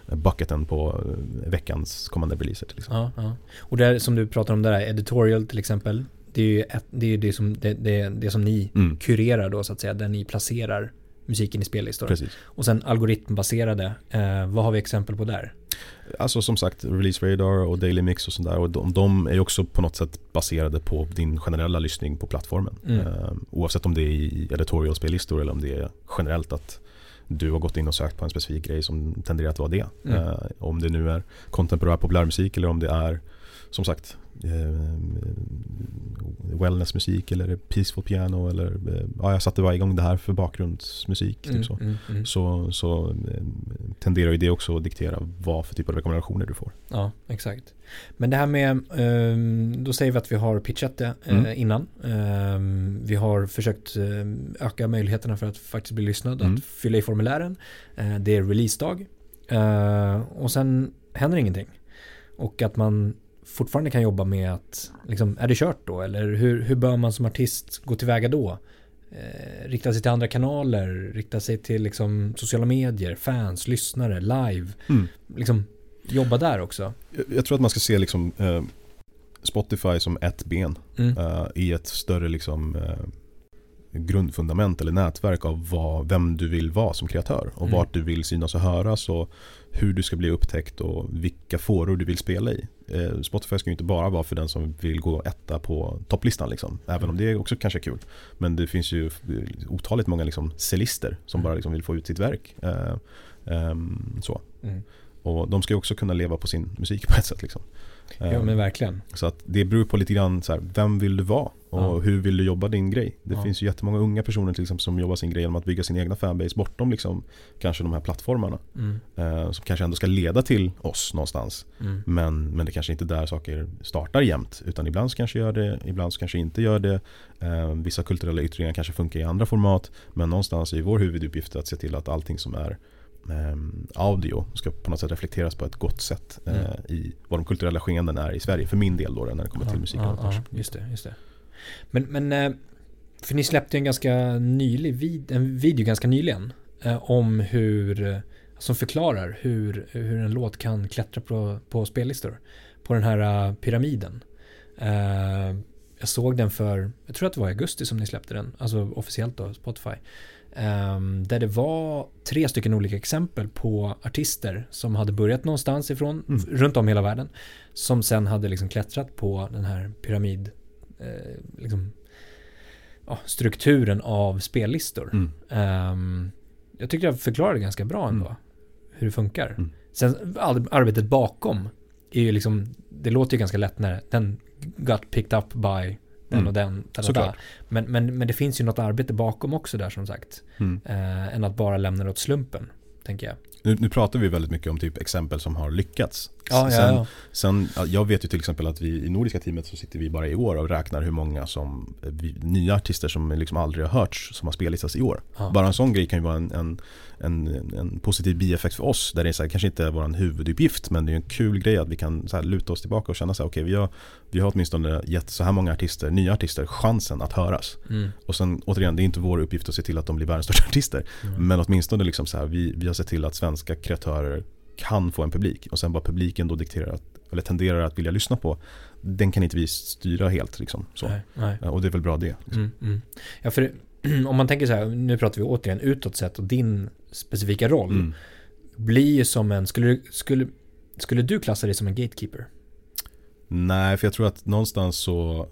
bucketen på eh, veckans kommande releaser till exempel. Ja, ja. Och det som du pratar om där, editorial till exempel. Det är ju ett, det, är det, som, det, det, det som ni mm. kurerar då så att säga, där ni placerar musiken i spellistor. Precis. Och sen algoritmbaserade, eh, vad har vi exempel på där? Alltså som sagt, Release Radar och Daily Mix och sånt där. Och de, de är också på något sätt baserade på din generella lyssning på plattformen. Mm. Uh, oavsett om det är i editorial-spellistor eller om det är generellt att du har gått in och sökt på en specifik grej som tenderar att vara det. Mm. Uh, om det nu är kontemporär populärmusik eller om det är som sagt eh, wellnessmusik eller peaceful piano eller eh, ja, jag satte bara igång det här för bakgrundsmusik. Typ mm, så. Mm, mm. så, så eh, tenderar ju det också att diktera vad för typ av rekommendationer du får. Ja, exakt. Men det här med, ehm, då säger vi att vi har pitchat det eh, mm. innan. Ehm, vi har försökt öka möjligheterna för att faktiskt bli lyssnad, mm. att fylla i formulären. Det är releasedag. Och sen händer ingenting. Och att man fortfarande kan jobba med att, liksom, är det kört då? Eller hur, hur bör man som artist gå tillväga då? Eh, rikta sig till andra kanaler, rikta sig till liksom, sociala medier, fans, lyssnare, live. Mm. Liksom, jobba där också. Jag, jag, tror att man ska se liksom, eh, Spotify som ett ben mm. eh, i ett större liksom, eh, grundfundament eller nätverk av vad, vem du vill vara som kreatör och Mm. vart du vill synas och höras och hur du ska bli upptäckt och vilka fåror du vill spela i. Eh, Spotify ska ju inte bara vara för den som vill gå etta på topplistan liksom, även om det också kanske är kul. Men det finns ju otaligt många liksom cellister som Mm. bara liksom vill få ut sitt verk. Eh, ehm, så. Mm. Och de ska ju också kunna leva på sin musik på ett sätt. Liksom. Ja Ehm, men verkligen. så att det beror på lite grann så här, vem vill du vara och Ja. hur vill du jobba din grej? Det Ja. finns ju jättemånga unga personer till exempel som jobbar sin grej genom att bygga sin egna fanbase bortom liksom kanske de här plattformarna. Mm. Eh, som kanske ändå ska leda till oss någonstans. Mm. Men, men det kanske inte är där saker startar jämt. Utan ibland så kanske gör det, ibland så kanske inte gör det. Eh, vissa kulturella yttringar kanske funkar i andra format. Men någonstans är vår huvuduppgift att se till att allting som är audio ska på något sätt reflekteras på ett gott sätt eh, Mm. i vad de kulturella skeenden är i Sverige. För min del då när det kommer till musik ja, ja, just det, just det. Men, men eh, för ni släppte en ganska nylig vid, en video ganska nyligen eh, om hur, som förklarar hur, hur en låt kan klättra på, på spellistor. På den här pyramiden. Jag såg den för, jag tror att det var i augusti som ni släppte den, alltså officiellt då, Spotify. Ehm, där det var tre stycken olika exempel på artister som hade börjat någonstans ifrån, Mm. runt om hela världen. Som sen hade liksom klättrat på den här pyramid, eh, liksom, ja, strukturen av spellistor. Mm. Ehm, jag tyckte jag förklarade ganska bra ändå Mm. hur det funkar. Mm. Sen arbetet bakom är ju liksom, det låter ju ganska lätt när den got picked up by den Mm. och den. Såklart. Men, men, men det finns ju något arbete bakom också där som sagt. Mm. Eh, än att bara lämna det åt slumpen, tänker jag. Nu, nu pratar vi väldigt mycket om typ exempel som har lyckats. Ja, sen, ja. sen, ja, jag vet ju till exempel att vi i nordiska teamet så sitter vi bara i år och räknar hur många som, eh, vi, nya artister som liksom aldrig har hörts som har spellistats i år. Bara en sån grej kan ju vara en, en, en, en positiv bieffekt för oss. Där det är så här, kanske inte är vår huvuduppgift men det är en kul grej att vi kan så här, luta oss tillbaka och känna så här, okej vi, har, vi har åtminstone gett så här många artister, nya artister, chansen att höras. Mm. Och sen återigen, det är inte vår uppgift att se till att de blir världens största (laughs) artister. Mm. Men åtminstone liksom så här, vi, vi har sett till att svenska kreatörer kan få en publik. Och sen vad publiken då dikterar, att, eller tenderar att vilja lyssna på, den kan inte vi styra helt. Liksom, så. Nej, nej. Och det är väl bra det. Liksom. Mm, mm. Ja, för det, (clears throat) om man tänker så här, nu pratar vi återigen utåt sett och din specifika roll Mm. blir ju som en, skulle, skulle, skulle du klassa dig som en gatekeeper? Nej, för jag tror att någonstans så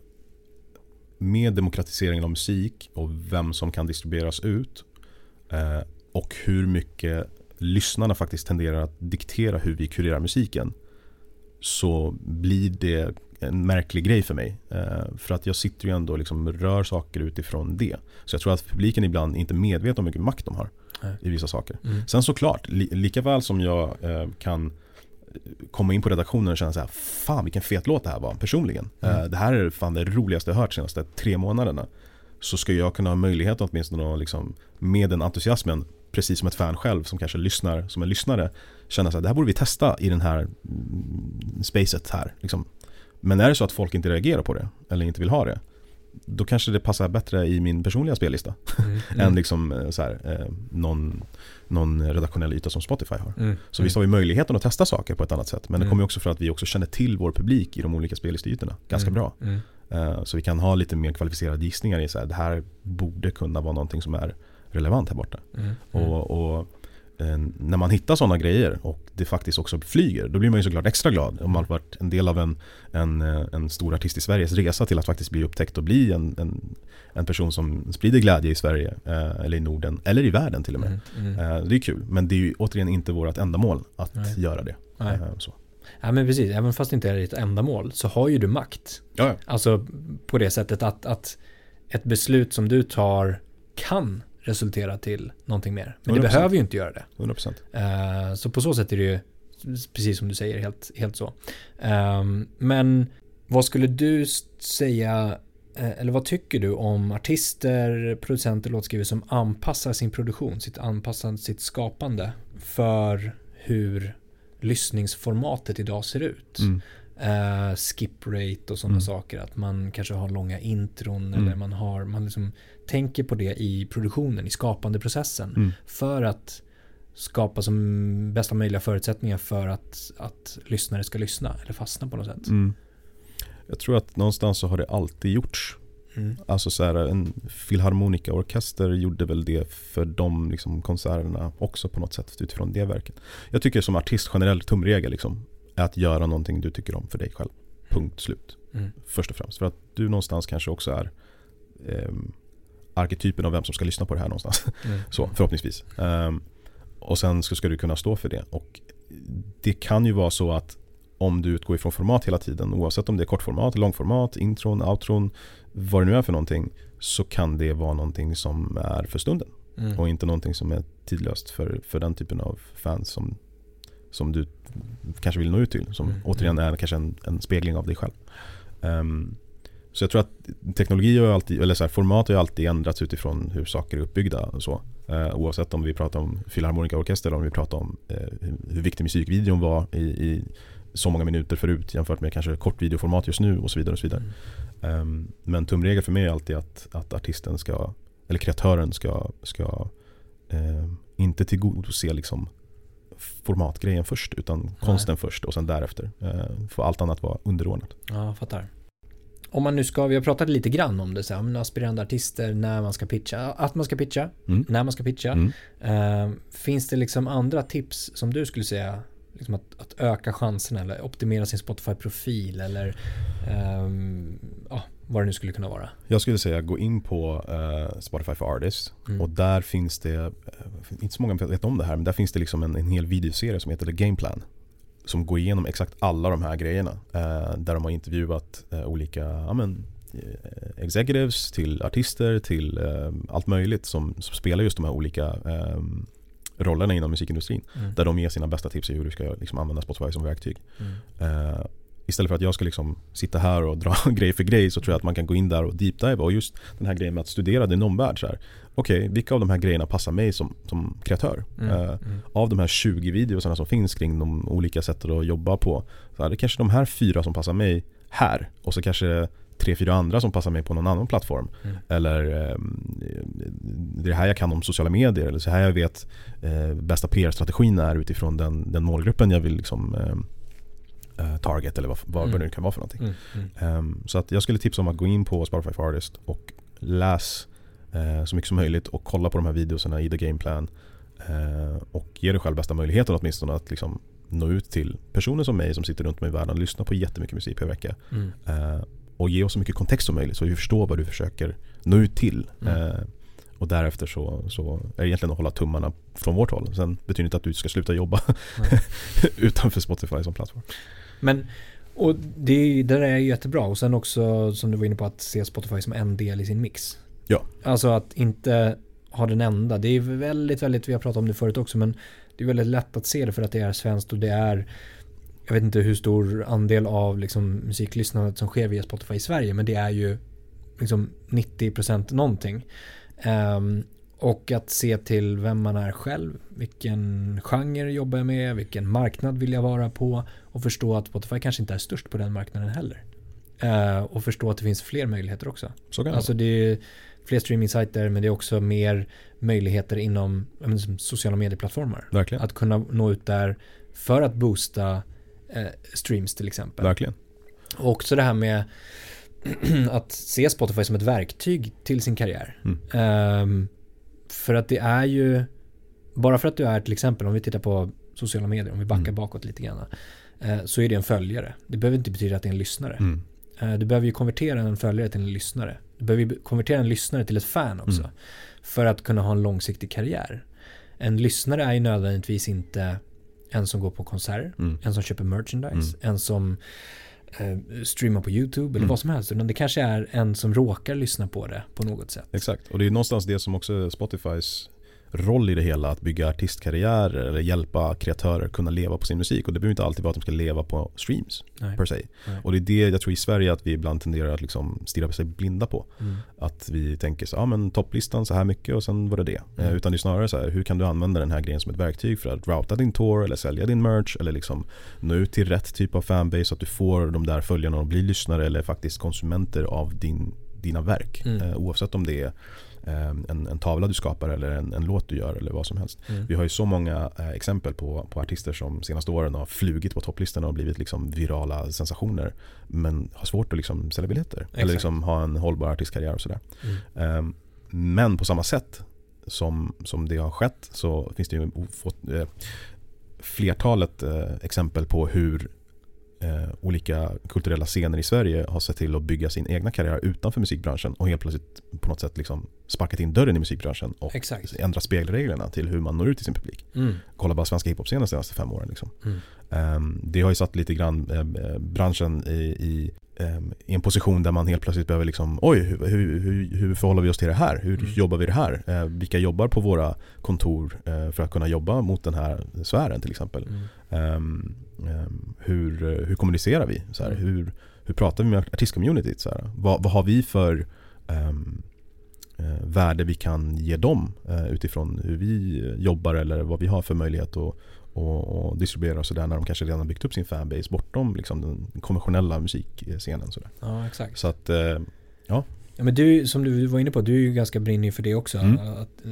med demokratiseringen av musik och vem som kan distribueras ut eh, och hur mycket lyssnarna faktiskt tenderar att diktera hur vi kurerar musiken så blir det en märklig grej för mig. Eh, för att jag sitter ju ändå och liksom rör saker utifrån det. Så jag tror att publiken ibland inte är medveten om hur mycket makt de har Nej. i vissa saker. Mm. Sen såklart, li, lika väl som jag eh, kan komma in på redaktionen och känna så här, fan vilken fet låt det här var personligen. Mm. Eh, det här är fan det roligaste jag hört de senaste tre månaderna. Så ska jag kunna ha möjlighet åtminstone att liksom, med den entusiasmen, precis som ett fan själv som kanske lyssnar som en lyssnare, känna så här, det här borde vi testa i den här mm, spacet här. Liksom. Men är det så att folk inte reagerar på det, eller inte vill ha det, då kanske det passar bättre i min personliga spellista Mm. än liksom eh, så här, eh, någon, någon redaktionell yta som Spotify har. Mm. Så visst har vi möjligheten att testa saker på ett annat sätt. Men det Mm. kommer också för att vi också känner till vår publik i de olika spellistytorna ganska Mm. bra. Mm. Eh, Så vi kan ha lite mer kvalificerade gissningar i så här, det här borde kunna vara någonting som är relevant här borta. Mm. Mm. Och, och när man hittar sådana grejer och det faktiskt också flyger, då blir man ju såklart extra glad. Om man har varit en del av en, en, eh, en stor artist i Sveriges resa till att faktiskt bli upptäckt och bli en, en, en person som sprider glädje i Sverige, eh, eller i Norden, eller i världen till och med. Mm. Mm. Eh, Det är kul, men det är ju återigen inte vårt ändamål att Nej. göra det. Nej. Eh, Så. Ja men precis, även fast det inte är ditt ändamål så har ju du makt. Ja, Alltså på det sättet att, att ett beslut som du tar kan resultera till någonting mer. Men det 100%. behöver ju inte göra det. 100%. Eh, så på så sätt är det ju, precis som du säger, helt, helt så. Ehm, men vad skulle du säga, eh, eller vad tycker du om artister, producenter, låtskrivare som anpassar sin produktion, sitt anpassar sitt skapande för hur lyssningsformatet idag ser ut? Mm. Eh, skip rate och sådana Mm. saker. Att man kanske har långa intron Mm. eller man har, man liksom tänker på det i produktionen, i skapandeprocessen. Mm. För att skapa som bästa möjliga förutsättningar för att, att lyssnare ska lyssna eller fastna på något sätt. Mm. Jag tror att någonstans så har det alltid gjorts Mm. Alltså så här, en filharmonikaorkester gjorde väl det för de liksom, konserterna också på något sätt utifrån det verket. Jag tycker som artist generellt tumregel liksom, att göra någonting du tycker om för dig själv. Punkt slut. Mm. Först och främst. För att du någonstans kanske också är eh, arketypen av vem som ska lyssna på det här någonstans. (laughs) Mm. så förhoppningsvis. Um, och sen så ska du kunna stå för det. Och det kan ju vara så att om du utgår ifrån format hela tiden, oavsett om det är kortformat, långformat, intron, outron, vad det nu är för någonting, så kan det vara någonting som är för stunden. Mm. Och inte någonting som är tidlöst för, för den typen av fans som, som du kanske vill nå ut till. Som mm. återigen är kanske en, en spegling av dig själv. Um, så jag tror att teknologi har alltid, eller så här, format har alltid ändrats utifrån hur saker är uppbyggda. Och så. Uh, oavsett om vi pratar om filharmonikaorkester eller om vi pratar om uh, hur, viktig musikvideon var i, i så många minuter förut jämfört med kanske kortvideoformat just nu och så vidare. Och så vidare. Mm. Um, men tumregel för mig är alltid att, att artisten ska, eller kreatören ska, ska uh, inte tillgodose liksom formatgrejen först utan Nej. konsten först och sen därefter. Uh, får allt annat vara underordnat. Ja, fattar. Om man nu ska, vi har pratat lite grann om det, så här, men aspirerande artister, när man ska pitcha, att man ska pitcha, mm. när man ska pitcha. Mm. Uh, finns det liksom andra tips som du skulle säga liksom att, att, öka chanserna eller optimera sin Spotify-profil eller um, vad det nu skulle kunna vara? Jag skulle säga gå in på uh, Spotify for Artists mm. och där finns det, uh, inte så många vet om det här, men där finns det liksom en, en hel videoserie som heter The Game Plan som går igenom exakt alla de här grejerna. Uh, där de har intervjuat olika ja, men, executives till artister till allt möjligt som, som, spelar just de här olika rollerna inom musikindustrin. Mm. Där de ger sina bästa tips i hur du ska liksom använda Spotify som verktyg. Mm. Istället för att jag ska liksom sitta här och dra (laughs) grej för grej så tror jag att man kan gå in där och deep-dive och just den här grejen med att studera din omvärld. Okej, okay, vilka av de här grejerna passar mig som, som kreatör? Mm. Uh, av de här 20 videorna som finns kring de olika sätten att jobba på så är det kanske de här fyra som passar mig här och så kanske tre, fyra andra som passar mig på någon annan plattform. Mm. Eller eh, det är här jag kan om sociala medier eller så här jag vet eh, bästa PR-strategin är utifrån den, den målgruppen jag vill liksom, ehm, eh, target eller vad, vad mm. det nu kan vara för någonting. Mm. Um, så att jag skulle tipsa om att gå in på Spotify for Artist och läs eh, så mycket som möjligt och kolla på de här videorna i The Game Plan. Eh, och ge dig själv bästa möjligheten åtminstone att liksom nå ut till personer som mig som sitter runt mig i världen och lyssnar på jättemycket musik per vecka. Mm. Uh, och ge oss så mycket kontext som möjligt så vi förstår vad du försöker nå ut till. Mm. Eh, och därefter så, så är det egentligen att hålla tummarna från vårt håll. Sen betyder det inte att du ska sluta jobba (laughs) utanför Spotify som plattform. Men och det, det där är jättebra och sen också som du var inne på att se Spotify som en del i sin mix. Ja. Alltså att inte ha den enda. Det är väldigt, väldigt, vi har pratat om det förut också men det är väldigt lätt att se det för att det är svenskt och det är jag vet inte hur stor andel av liksom musiklyssnandet som sker via Spotify i Sverige men det är ju liksom 90% någonting. Um, och att se till vem man är själv, vilken genre jobbar jag med, vilken marknad vill jag vara på och förstå att Spotify kanske inte är störst på den marknaden heller. Uh, och förstå att det finns fler möjligheter också. Så kan alltså det är fler streaming-sajter men det är också mer möjligheter inom sociala medieplattformar. Verkligen. Att kunna nå ut där för att boosta eh, streams till exempel. Verkligen. Och också det här med (clears throat) att se Spotify som ett verktyg till sin karriär. Mm. Um, för att det är ju, bara för att du är till exempel, om vi tittar på sociala medier, om vi backar mm. bakåt lite grann, uh, så är det en följare. Det behöver inte betyda att det är en lyssnare. Mm. Uh, du behöver ju konvertera en följare till en lyssnare. Du behöver konvertera en lyssnare till ett fan också. Mm. För att kunna ha en långsiktig karriär. En lyssnare är ju nödvändigtvis inte en som går på konserter, mm. en som köper merchandise, mm. en som eh, streamar på YouTube eller mm. vad som helst. Utan det kanske är en som råkar lyssna på det på något sätt. Exakt, och det är någonstans det som också Spotifys roll i det hela att bygga artistkarriärer eller hjälpa kreatörer kunna leva på sin musik. Och det behöver inte alltid vara att de ska leva på streams Nej. per se. Nej. Och det är det jag tror i Sverige att vi ibland tenderar att liksom stirra sig blinda på. Mm. Att vi tänker så ja men topplistan så här mycket och sen var det det. Mm. Utan det är snarare så här, hur kan du använda den här grejen som ett verktyg för att routa din tour eller sälja din merch eller liksom nå ut till rätt typ av fanbase så att du får de där följarna och blir lyssnare eller faktiskt konsumenter av din, dina verk. Mm. Eh, oavsett om det är eh, en, en tavla du skapar eller en, en låt du gör eller vad som helst. Mm. Vi har ju så många eh, exempel på, på artister som senaste åren har flugit på topplistorna och blivit liksom virala sensationer. Men har svårt att liksom sälja biljetter. Exakt. Eller liksom ha en hållbar artistkarriär och sådär. Mm. Eh, men på samma sätt som, som det har skett så finns det ju ofåt, eh, flertalet eh, exempel på hur eh, olika kulturella scener i Sverige har sett till att bygga sin egna karriär utanför musikbranschen och helt plötsligt på något sätt liksom sparkat in dörren i musikbranschen och Exakt. ändrat spelreglerna till hur man når ut till sin publik. Mm. Kolla bara svenska hiphop-scenen de senaste fem åren. Liksom. Mm. Ehm, det har ju satt lite grann eh, branschen i, i, ehm, i en position där man helt plötsligt behöver liksom, oj, hur, hur, hur, förhåller vi oss till det här? Hur Mm. jobbar vi det här? Eh, vilka jobbar på våra kontor eh, för att kunna jobba mot den här sfären till exempel? Mm. Ehm, hur, eh, hur kommunicerar vi? Så här, Mm. hur, hur pratar vi med artistcommunityt? Så här? Vad, vad har vi för eh, värde vi kan ge dem eh, utifrån hur vi jobbar eller vad vi har för möjlighet att och, och distribuera och sådär när de kanske redan byggt upp sin fanbase bortom liksom, den konventionella musikscenen. Så, där. Ja, exakt. så att, eh, Ja, men du, som du var inne på, du är ju ganska brinnig för det också. Mm. Att, eh,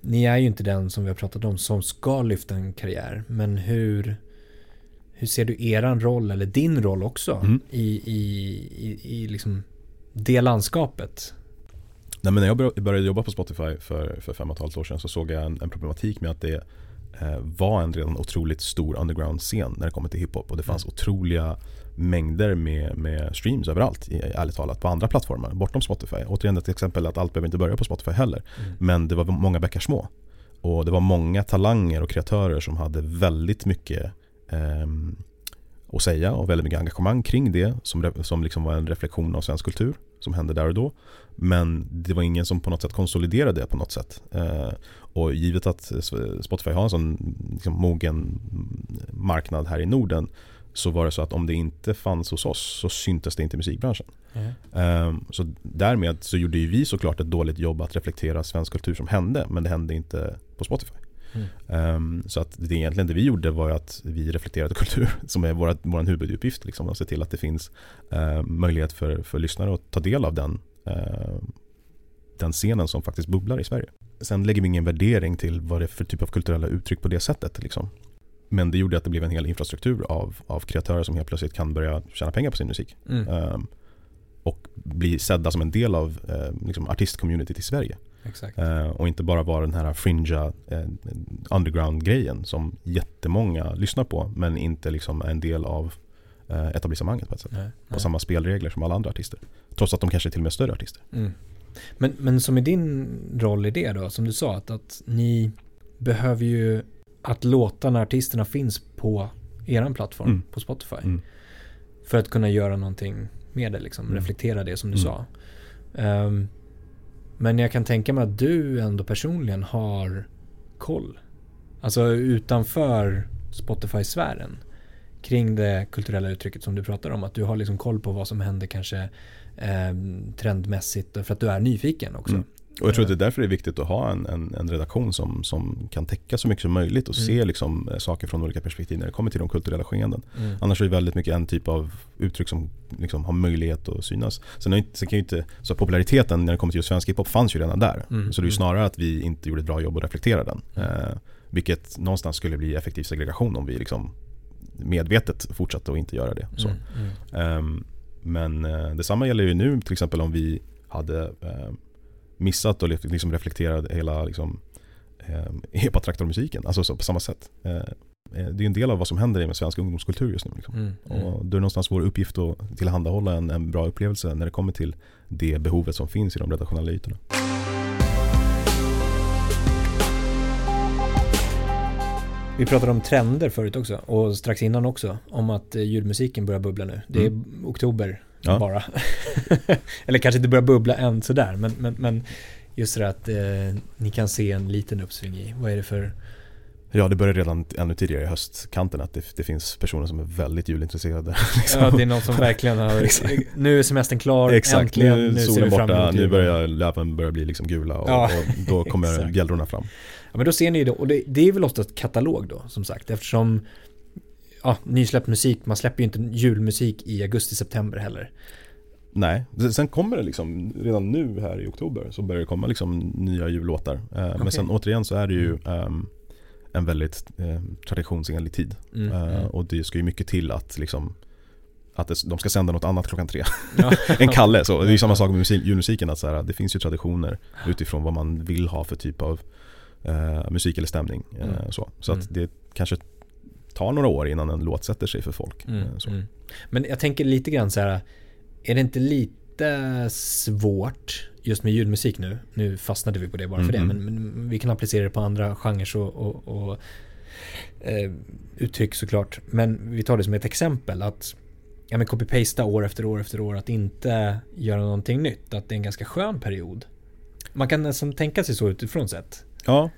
ni är ju inte den som vi har pratat om som ska lyfta en karriär. Men hur, hur ser du eran roll, eller din roll också, Mm. i, i, i, i liksom det landskapet? Nej, men när jag bör- började jobba på Spotify för, för fem och ett halvt år sedan så såg jag en, en problematik med att det var en redan otroligt stor underground-scen när det kommer till hiphop och det fanns Mm. otroliga mängder med, med streams överallt, i- ärligt talat, på andra plattformar bortom Spotify. Återigen ett exempel att allt behöver inte börja på Spotify heller. Mm. Men det var många bäckar små. Och det var många talanger och kreatörer som hade väldigt mycket ehm, att säga och väldigt mycket engagemang kring det som, som liksom var en reflektion av svensk kultur som hände där och då. Men det var ingen som på något sätt konsoliderade det på något sätt. Eh, och givet att Spotify har en sån liksom, mogen marknad här i Norden så var det så att om det inte fanns hos oss så syntes det inte i musikbranschen. Mm. Ehm, Så därmed så gjorde ju vi såklart ett dåligt jobb att reflektera svensk kultur som hände men det hände inte på Spotify. Mm. Ehm, Så att det egentligen det vi gjorde var att vi reflekterade (laughs) kultur som är vår, vår huvuduppgift. Liksom, att se till att det finns eh, möjlighet för, för lyssnare att ta del av den, eh, den scenen som faktiskt bubblar i Sverige. Sen lägger vi ingen värdering till vad det är för typ av kulturella uttryck på det sättet. Liksom. Men det gjorde att det blev en hel infrastruktur av, av kreatörer som helt plötsligt kan börja tjäna pengar på sin musik. Mm. Ehm, och bli sedda som en del av eh, liksom artistcommunityt i Sverige. Exakt. Eh, och inte bara vara den här fringa eh, underground-grejen som jättemånga lyssnar på men inte liksom är en del av eh, etablissemanget på ett sätt. Nej, nej. samma spelregler som alla andra artister. Trots att de kanske är till och med större artister. Mm. Men, men som är din roll i det då, som du sa, att, att ni behöver ju att låtarna, artisterna finns på eran plattform, Mm. på Spotify. Mm. För att kunna göra någonting med det, liksom, Mm. reflektera det som du Mm. sa. Ehm, men jag kan tänka mig att du ändå personligen har koll. Alltså utanför Spotify-sfären. Kring det kulturella uttrycket som du pratar om. Att du har liksom koll på vad som händer kanske eh, trendmässigt. För att du är nyfiken också. Mm. Och jag tror att det är därför det är viktigt att ha en, en, en redaktion som, som kan täcka så mycket som möjligt och Mm. se liksom, eh, saker från olika perspektiv när det kommer till de kulturella skeenden. Mm. Annars är det väldigt mycket en typ av uttryck som liksom har möjlighet att synas. Sen, inte, sen kan ju inte, så populariteten när det kommer till just svensk hiphop fanns ju redan där. Mm, Så det är ju mm. snarare att vi inte gjorde ett bra jobb att reflektera den. Mm. Eh, vilket någonstans skulle bli effektiv segregation om vi liksom medvetet fortsatte att inte göra det. Så. Ehm, men eh, detsamma gäller ju nu till exempel om vi hade eh, missat och liksom reflekterat hela liksom, eh, (laughs) epatraktormusiken, alltså så, på samma sätt. Eh, eh, det är en del av vad som händer med svensk ungdomskultur just nu. Liksom. Mm, mm. Och då är det någonstans vår uppgift att tillhandahålla en, en bra upplevelse när det kommer till det behovet som finns i de redaktionella ytorna. Vi pratade om trender förut också och strax innan också om att eh, julmusiken börjar bubbla nu. Det är Mm. oktober Ja. bara. (laughs) Eller kanske inte börjar bubbla än sådär men, men, men just det att eh, ni kan se en liten uppsving i. Vad är det för... Ja, det börjar redan ännu tidigare i höstkanten att det, det finns personer som är väldigt julintresserade. (laughs) liksom. Ja, det är någon som verkligen har... (laughs) Nu är semestern klar, Exakt, äntligen. nu ser solen vi fram borta, nu börjar löven börja bli liksom gula och, Ja, och då kommer bjällrorna fram. Ja, men då ser ni det, och det, det är väl ofta ett katalog då, som sagt, eftersom ja, nysläppt musik, man släpper ju inte julmusik i augusti-september heller. Nej, sen kommer det liksom redan nu här i oktober så börjar det komma liksom nya jullåtar. Eh, okay. Men sen återigen så är det ju um, en väldigt eh, traditionsenlig tid. Mm, uh, mm. Och det ska ju mycket till att liksom att det, de ska sända något annat klockan tre ja. (laughs) än Kalle. Så det är ju samma sak med musik, julmusiken, att så här, det finns ju traditioner utifrån vad man vill ha för typ av uh, musik eller stämning. Mm. Så, så att mm. det kanske tar några år innan en låt sätter sig för folk. Mm, mm. Men jag tänker lite grann så här, är det inte lite svårt just med ljudmusik nu, nu fastnade vi på det bara mm. för det, mm-hmm. men, men, vi kan applicera det på andra genrer och, och, och eh, uttryck såklart. Men vi tar det som ett exempel att ja, men copy-pasta år efter år efter år, att inte göra någonting nytt, att det är en ganska skön period. Man kan nästan tänka sig så utifrån sett. Ja,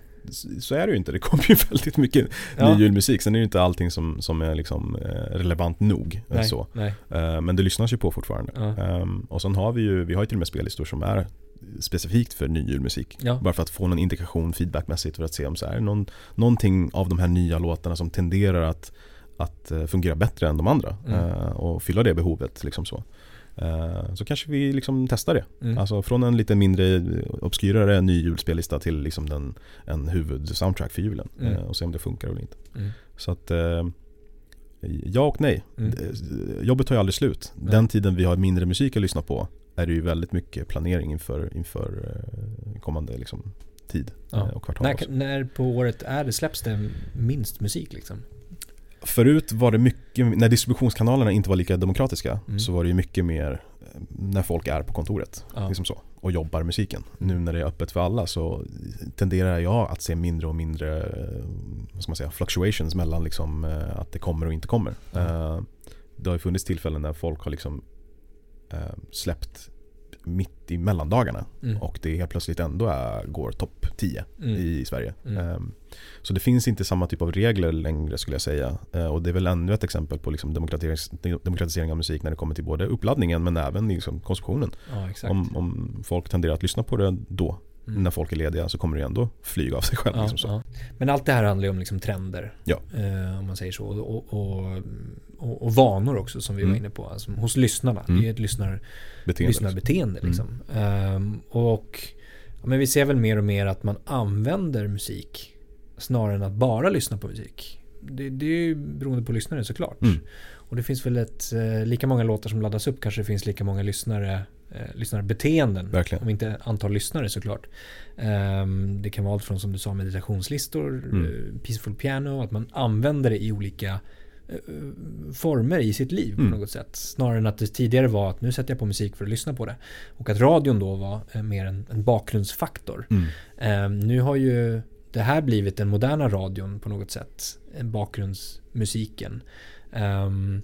så är det ju inte. Det kommer ju (laughs) väldigt mycket ja. ny julmusik. Sen är det ju inte allting som, som är liksom eh, relevant nog. Nej, så. Nej. Eh, men det lyssnas ju på fortfarande. Ja. Ehm, och sen har vi ju, vi har ju till och med spellistor som är specifikt för ny julmusik. Ja. Bara för att få någon indikation feedbackmässigt för att se om så är någon, någonting av de här nya låtarna som tenderar att, att eh, fungera bättre än de andra. Mm. Och fylla det behovet. Liksom så. Eh, så kanske vi liksom testar det. Mm. Alltså från en lite mindre obskyrare ny julspellista till liksom den, en huvudsoundtrack för julen. Mm. Eh, och se om det funkar eller inte. Mm. Så att eh, ja och nej. Mm. Jobbet tar ju aldrig slut. Den tiden vi har mindre musik att lyssna på är det ju väldigt mycket planering inför, inför kommande liksom, tid ja. och kvartal. När, när på året är det, släpps det minst musik liksom? Förut var det mycket, när distributionskanalerna inte var lika demokratiska mm. så var det ju mycket mer eh, när folk är på kontoret ja. liksom så, och jobbar musiken. Nu när det är öppet för alla så tenderar jag att se mindre och mindre eh, vad ska man säga, fluctuations mellan liksom, eh, att det kommer och inte kommer. Ja. Det har ju funnits tillfällen när folk har liksom släppt mitt i mellandagarna mm. och det helt plötsligt ändå är, går topp 10 mm. i Sverige. Mm. Så det finns inte samma typ av regler längre skulle jag säga. Eh, och det är väl ännu ett exempel på liksom demokratisering av musik när det kommer till både uppladdningen men även liksom konsumtionen. Ja, om, om, folk tenderar att lyssna på det då Mm. När folk är lediga så kommer det ändå flyga av sig själv. Ja, liksom. Ja. Men allt det här handlar ju om liksom trender. Ja. Eh, om man säger så. Och, och, och, och, vanor också som vi mm. var inne på. Alltså, hos lyssnarna. Mm. Det är ett lyssnar, Beteende, lyssnarbeteende. Liksom. liksom. Um, och ja, men vi ser väl mer och mer att man använder musik snarare än att bara lyssna på musik. Det, det är ju beroende på lyssnare såklart. Mm. Och det finns väl ett, eh, lika många låtar som laddas upp kanske det finns lika många lyssnare eh, lyssnarbeteenden. Verkligen. Om inte antal lyssnare såklart. Um, det kan vara allt från som du sa meditationslistor, mm. uh, peaceful piano, att man använder det i olika former i sitt liv mm. på något sätt. Snarare än att det tidigare var att nu sätter jag på musik för att lyssna på det. Och att radion då var uh, mer en, en bakgrundsfaktor. Mm. Um, nu har ju det här blivit den moderna radion på något sätt. Bakgrundsmusiken. Um,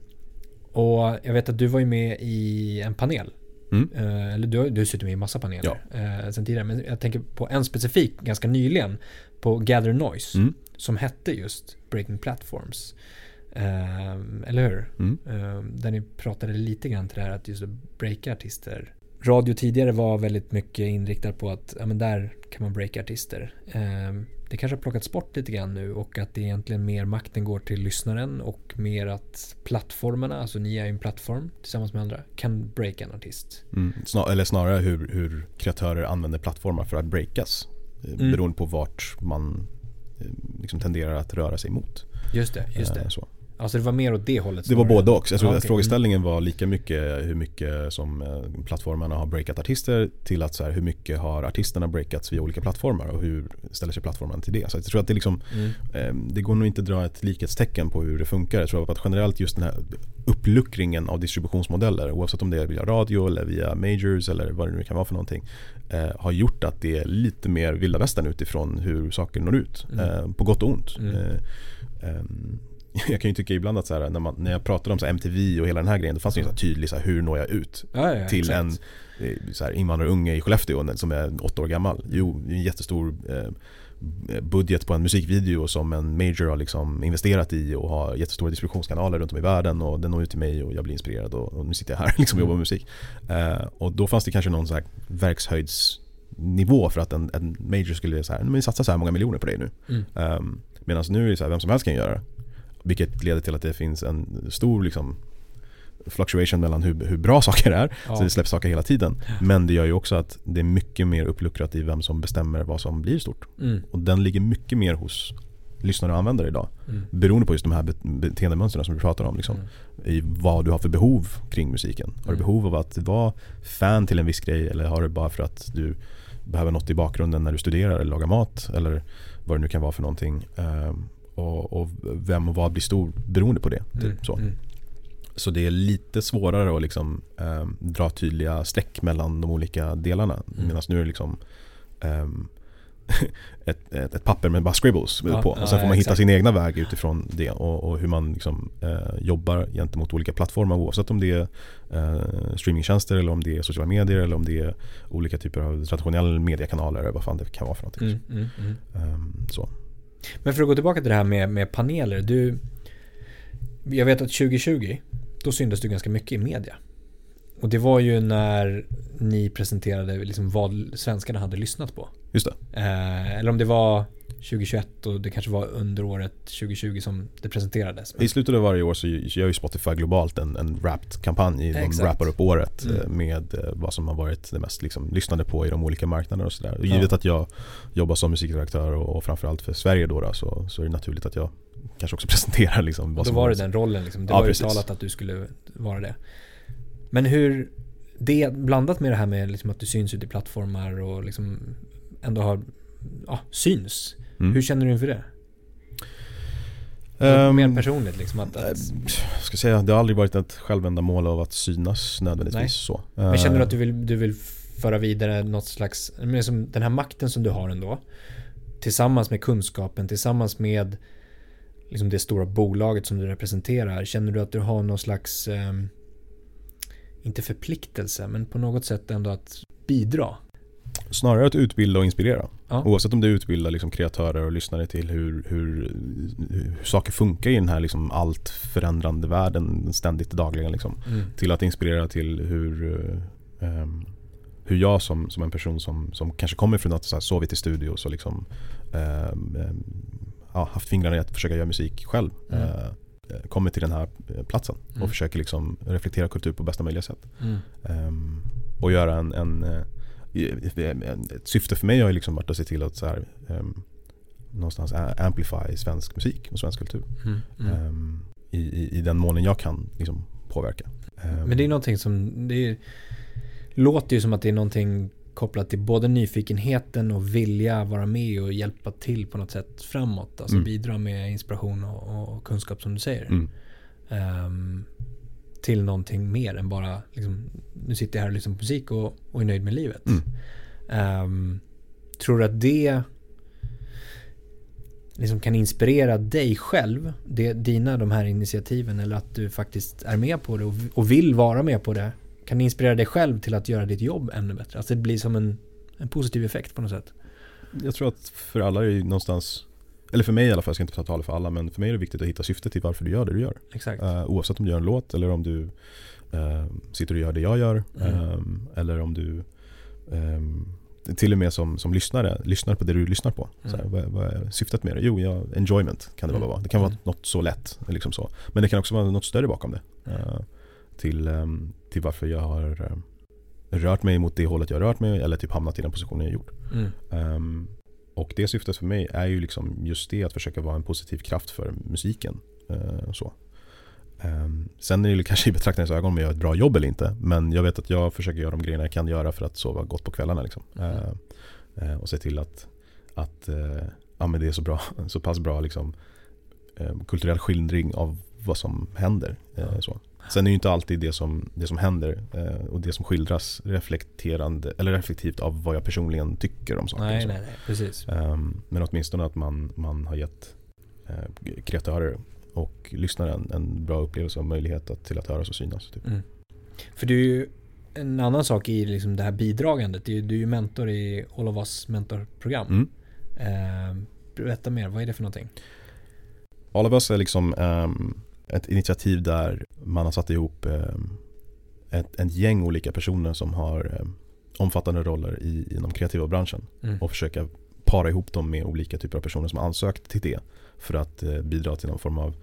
och jag vet att du var ju med i en panel. Mm. Eller du, du har suttit med i massa paneler ja. uh, sen tidigare. Men jag tänker på en specifik ganska nyligen. På Gather Noise. Mm. Som hette just Breaking Platforms. Uh, eller hur? Mm. där ni pratade lite grann till det här att just breaka artister radio tidigare var väldigt mycket inriktad på att ja, men där kan man breaka artister. Eh, det kanske har plockats bort lite grann nu och att det egentligen mer makten går till lyssnaren och mer att plattformarna, alltså ni är ju en plattform tillsammans med andra, kan breaka en artist. Mm, snar eller snarare hur, hur kreatörer använder plattformar för att breakas. Eh, mm. Beroende på vart man eh, liksom tenderar att röra sig mot. Just det, just det. Eh, så. Alltså det var mer åt det hållet? Det var både och. Jag tror ah, okay. att frågeställningen var lika mycket hur mycket som eh, plattformarna har breakat artister till att så här, hur mycket har artisterna breakats via olika plattformar och hur ställer sig plattformarna till det. Så jag tror att det, liksom, mm. eh, det går nog inte att dra ett likhetstecken på hur det funkar. Jag tror att generellt just den här uppluckringen av distributionsmodeller oavsett om det är via radio eller via majors eller vad det nu kan vara för någonting eh, har gjort att det är lite mer vilda västern utifrån hur saker når ut. Mm. På gott och ont. Mm. Ehm, (laughs) jag kan ju tycka ibland att så här, när, man, när jag pratade om så MTV och hela den här grejen, då fanns det ju så tydligt så här, hur når jag ut ja, ja, till exakt. en eh, så här, invandrarunge i Skellefteå som är åtta år gammal. Jo, en jättestor eh, budget på en musikvideo som en major har liksom investerat i och har jättestora distributionskanaler runt om i världen och den når ut till mig och jag blir inspirerad och, och nu sitter jag här (laughs) liksom och jobbar med musik. Eh, och då fanns det kanske någon så här verkshöjdsnivå för att en, en major skulle säga men satsa så här många miljoner på dig nu. Mm. Um, Medan nu är det så här, vem som helst kan göra det. Vilket leder till att det finns en stor liksom, fluctuation mellan hur, hur bra (laughs) saker är. Ja. Så det släpps saker hela tiden. Men det gör ju också att det är mycket mer uppluckrat i vem som bestämmer vad som blir stort. Mm. Och den ligger mycket mer hos lyssnare och användare idag. Mm. Beroende på just de här be- beteendemönstren som du pratar om. Liksom. Mm. I vad du har för behov kring musiken. Har du Mm. behov av att vara fan till en viss grej eller har du bara för att du behöver något i bakgrunden när du studerar eller lagar mat eller vad det nu kan vara för någonting. Och, och vem och vad blir stor beroende på det. Typ, Mm. så. Mm. så det är lite svårare att liksom, ehm, dra tydliga streck mellan de olika delarna. Mm. Medan nu är det liksom ehm, (laughs) ett, ett, ett papper med bara scribbles Ja, på. Och ja, sen får man hitta exakt. sin egna väg utifrån det och, och hur man liksom, eh, jobbar gentemot olika plattformar oavsett om det är eh, streamingtjänster eller om det är sociala medier eller om det är olika typer av traditionella mediekanaler eller vad fan det kan vara för någonting. Mm. Mm. Mm. Ehm, så. Men för att gå tillbaka till det här med, med paneler. Du, jag vet att 2020, då syntes du ganska mycket i media. Och det var ju när ni presenterade liksom vad svenskarna hade lyssnat på. Just det. Eh, eller om det var 2021 och det kanske var under året 2020 som det presenterades. I slutet av varje år så gör ju Spotify globalt en, en Wrapped-kampanj. De Exakt. rappar upp året eh, Mm. med eh, vad som har varit det mest liksom, lyssnade på i de olika marknaderna och sådär. Och Ja. givet att jag jobbar som musikredaktör och, och framförallt för Sverige då, då så, så är det naturligt att jag kanske också (laughs) presenterar liksom, vad då som var det den rollen liksom. Det Ja, var precis. uttalat att du skulle vara det. Men hur, det blandat med det här med liksom att du syns ute i plattformar och liksom ändå har, ja, syns. Mm. Hur känner du inför det? Ehm, Mer personligt liksom att, eh, att jag ska säga, det har aldrig varit ett självändamål av att synas nödvändigtvis Nej. så. Men känner du Eh, att du vill, du vill föra vidare något slags, men som den här makten som du har ändå. Tillsammans med kunskapen, tillsammans med liksom det stora bolaget som du representerar. Känner du att du har någon slags, ehm, inte förpliktelse, men på något sätt ändå att bidra? Snarare att utbilda och inspirera. Ja. Oavsett om det utbildar liksom kreatörer och lyssnare till hur, hur, hur saker funkar i den här liksom allt förändrande världen ständigt dagligen. Liksom. Mm. Till att inspirera till hur, ehm, hur jag som, som en person som, som kanske kommer från att så här, sovit i studio och liksom, ehm, ehm, ja, haft fingrarna i att försöka göra musik själv. Mm. eh, kommer till den här eh, platsen Mm. och försöker liksom reflektera kultur på bästa möjliga sätt. Mm. Ehm, och göra en, en, eh, en, ett syfte för mig har ju liksom varit att se till att så här, ehm, någonstans amplify svensk musik och svensk kultur. Mm. Ehm, i, i, I den månen jag kan liksom påverka. Men det är någonting som, det är, låter ju som att det är någonting kopplat till både nyfikenheten och vilja vara med och hjälpa till på något sätt framåt. Alltså Mm. bidra med inspiration och, och kunskap som du säger. mm, Ehm, till någonting mer än bara, liksom, nu sitter jag här och lyssnar på musik och, och är nöjd med livet. Mm. Ehm, tror du att det liksom kan inspirera dig själv, det, dina de här initiativen eller att du faktiskt är med på det och, och vill vara med på det? Kan inspirera dig själv till att göra ditt jobb ännu bättre? Alltså det blir som en, en positiv effekt på något sätt. Jag tror att för alla är det någonstans eller för mig i alla fall, jag ska inte tala för alla, men för mig är det viktigt att hitta syftet till varför du gör det du gör. Exakt. Eh, oavsett om du gör en låt eller om du eh, sitter och gör det jag gör. Mm. ehm, eller om du ehm, till och med som, som lyssnare, lyssnar på det du lyssnar på. Så här, Mm. vad, vad är syftet med det? Jo, ja, enjoyment kan det Mm. vara. Det kan vara Mm. något så lätt. Liksom så. Men det kan också vara något större bakom det. eh, till, ehm, till varför jag har ehm, rört mig mot det hållet jag har rört mig eller typ hamnat i den positionen jag gjort. Mm. Ehm, och det syftet för mig är ju liksom just det att försöka vara en positiv kraft för musiken. eh, och så. Ehm, sen är det kanske i betraktarens ögon om jag gör ett bra jobb eller inte. Men jag vet att jag försöker göra de grejerna jag kan göra för att sova gott på kvällarna. Liksom. Mm. Eh, eh, och se till att, att eh, ja, men det är så, bra, (laughs) så pass bra liksom, eh, kulturell skildring av vad som händer. Eh, Ja. så. Sen är ju inte alltid det som, det som händer eh, och det som skildras reflekterande eller reflektivt av vad jag personligen tycker om saker. Nej, nej, nej, precis. Ehm, men åtminstone att man, man har gett eh, kreatörer och lyssnare en, bra upplevelse och möjlighet att, till att höras och synas. Typ. Mm. För du är ju en annan sak i liksom det här bidragandet. Du du är ju mentor i All of Us mentorprogram. Mm. Eh, berätta mer, vad är det för någonting? All of Us är liksom ehm, ett initiativ där man har satt ihop ehm, ett, ett gäng olika personer som har ehm, omfattande roller i, inom kreativa branschen Mm. och försöka para ihop dem med olika typer av personer som har ansökt till det för att eh, bidra till någon form av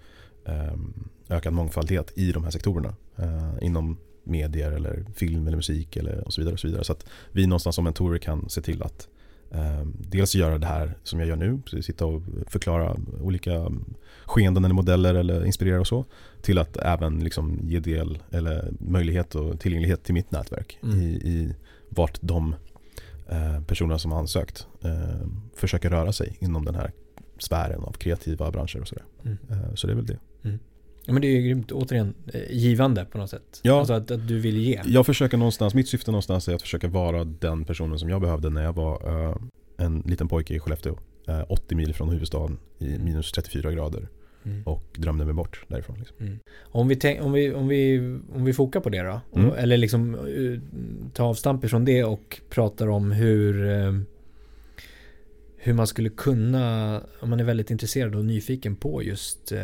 ehm, ökad mångfaldhet i de här sektorerna. Eh, inom medier eller film eller musik eller och så vidare. Och så, vidare. så att vi någonstans som mentorer kan se till att dels göra det här som jag gör nu, sitta och förklara olika skeenden eller modeller eller inspirera och så. Till att även liksom ge del eller möjlighet och tillgänglighet till mitt nätverk mm. i, i vart de eh, personerna som har ansökt eh, försöker röra sig inom den här sfären av kreativa branscher och sådär. Mm. Eh, så det är väl det. Mm. Ja, men det är ju grymt, återigen, eh, givande på något sätt. Ja, alltså att, att, du vill ge. Jag försöker någonstans, mitt syfte någonstans är att försöka vara den personen som jag behövde när jag var uh, en liten pojke i Skellefteå. Uh, 80 mil från huvudstaden i minus 34 grader. Mm. Och drömde mig bort därifrån. Liksom. Mm. Om, vi tänk, om, vi, om, vi, om vi fokar på det då? Mm. Eller liksom uh, ta avstamp ifrån det och pratar om hur hur man skulle kunna, om man är väldigt intresserad och nyfiken på just eh,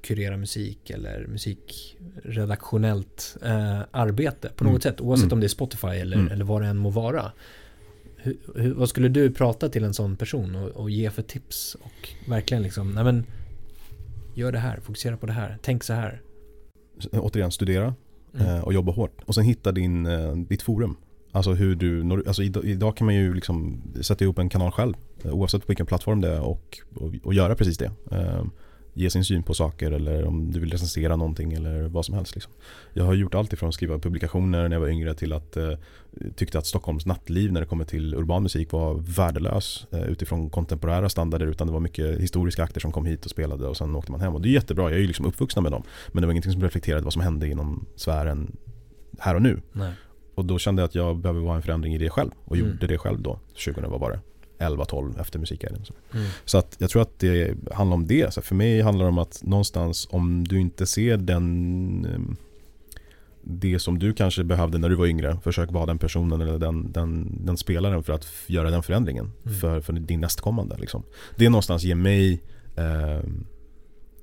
kurera musik eller musikredaktionellt eh, arbete på något mm. sätt, oavsett mm. om det är Spotify eller, mm. eller vad det än må vara. Hur, hur, vad skulle du prata till en sån person och, och, ge för tips och verkligen liksom, nej men gör det här, fokusera på det här, tänk så här. Återigen, studera mm. eh, och jobba hårt och sen hitta din, eh, ditt forum. Alltså hur du, alltså idag, kan man ju liksom sätta ihop en kanal själv eh, oavsett vilken plattform det är och, och, och göra precis det. Eh, ge sin syn på saker eller om du vill recensera någonting eller vad som helst. Liksom. Jag har gjort allt ifrån att skriva publikationer när jag var yngre till att eh, tyckte att Stockholms nattliv när det kommer till urban musik var värdelös eh, utifrån kontemporära standarder utan det var mycket historiska akter som kom hit och spelade och sen åkte man hem och det är jättebra, jag är ju liksom uppvuxna med dem men det var ingenting som reflekterade vad som hände inom sfären här och nu. Nej. Och då kände jag att jag behöver vara en förändring i det själv och mm. gjorde det själv då, 2000 var bara 11-12 efter musikguiden. Mm. Så att jag tror att det handlar om det. Så för mig handlar det om att någonstans om du inte ser den ehm, det som du kanske behövde när du var yngre, försök vara den personen eller den, den, den spelaren för att göra den förändringen mm. för, för din nästkommande. Liksom. Det någonstans ger mig ehm,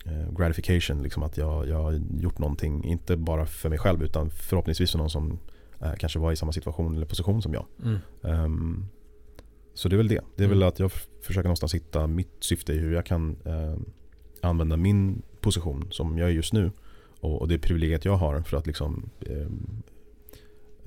eh, gratification, liksom att jag, jag har gjort någonting, inte bara för mig själv utan förhoppningsvis för någon som kanske var i samma situation eller position som jag. Mm. Um, så det är väl det. Det är mm. väl att jag försöker någonstans hitta mitt syfte i hur jag kan eh, använda min position som jag är just nu och, och det privilegiet jag har för att liksom eh,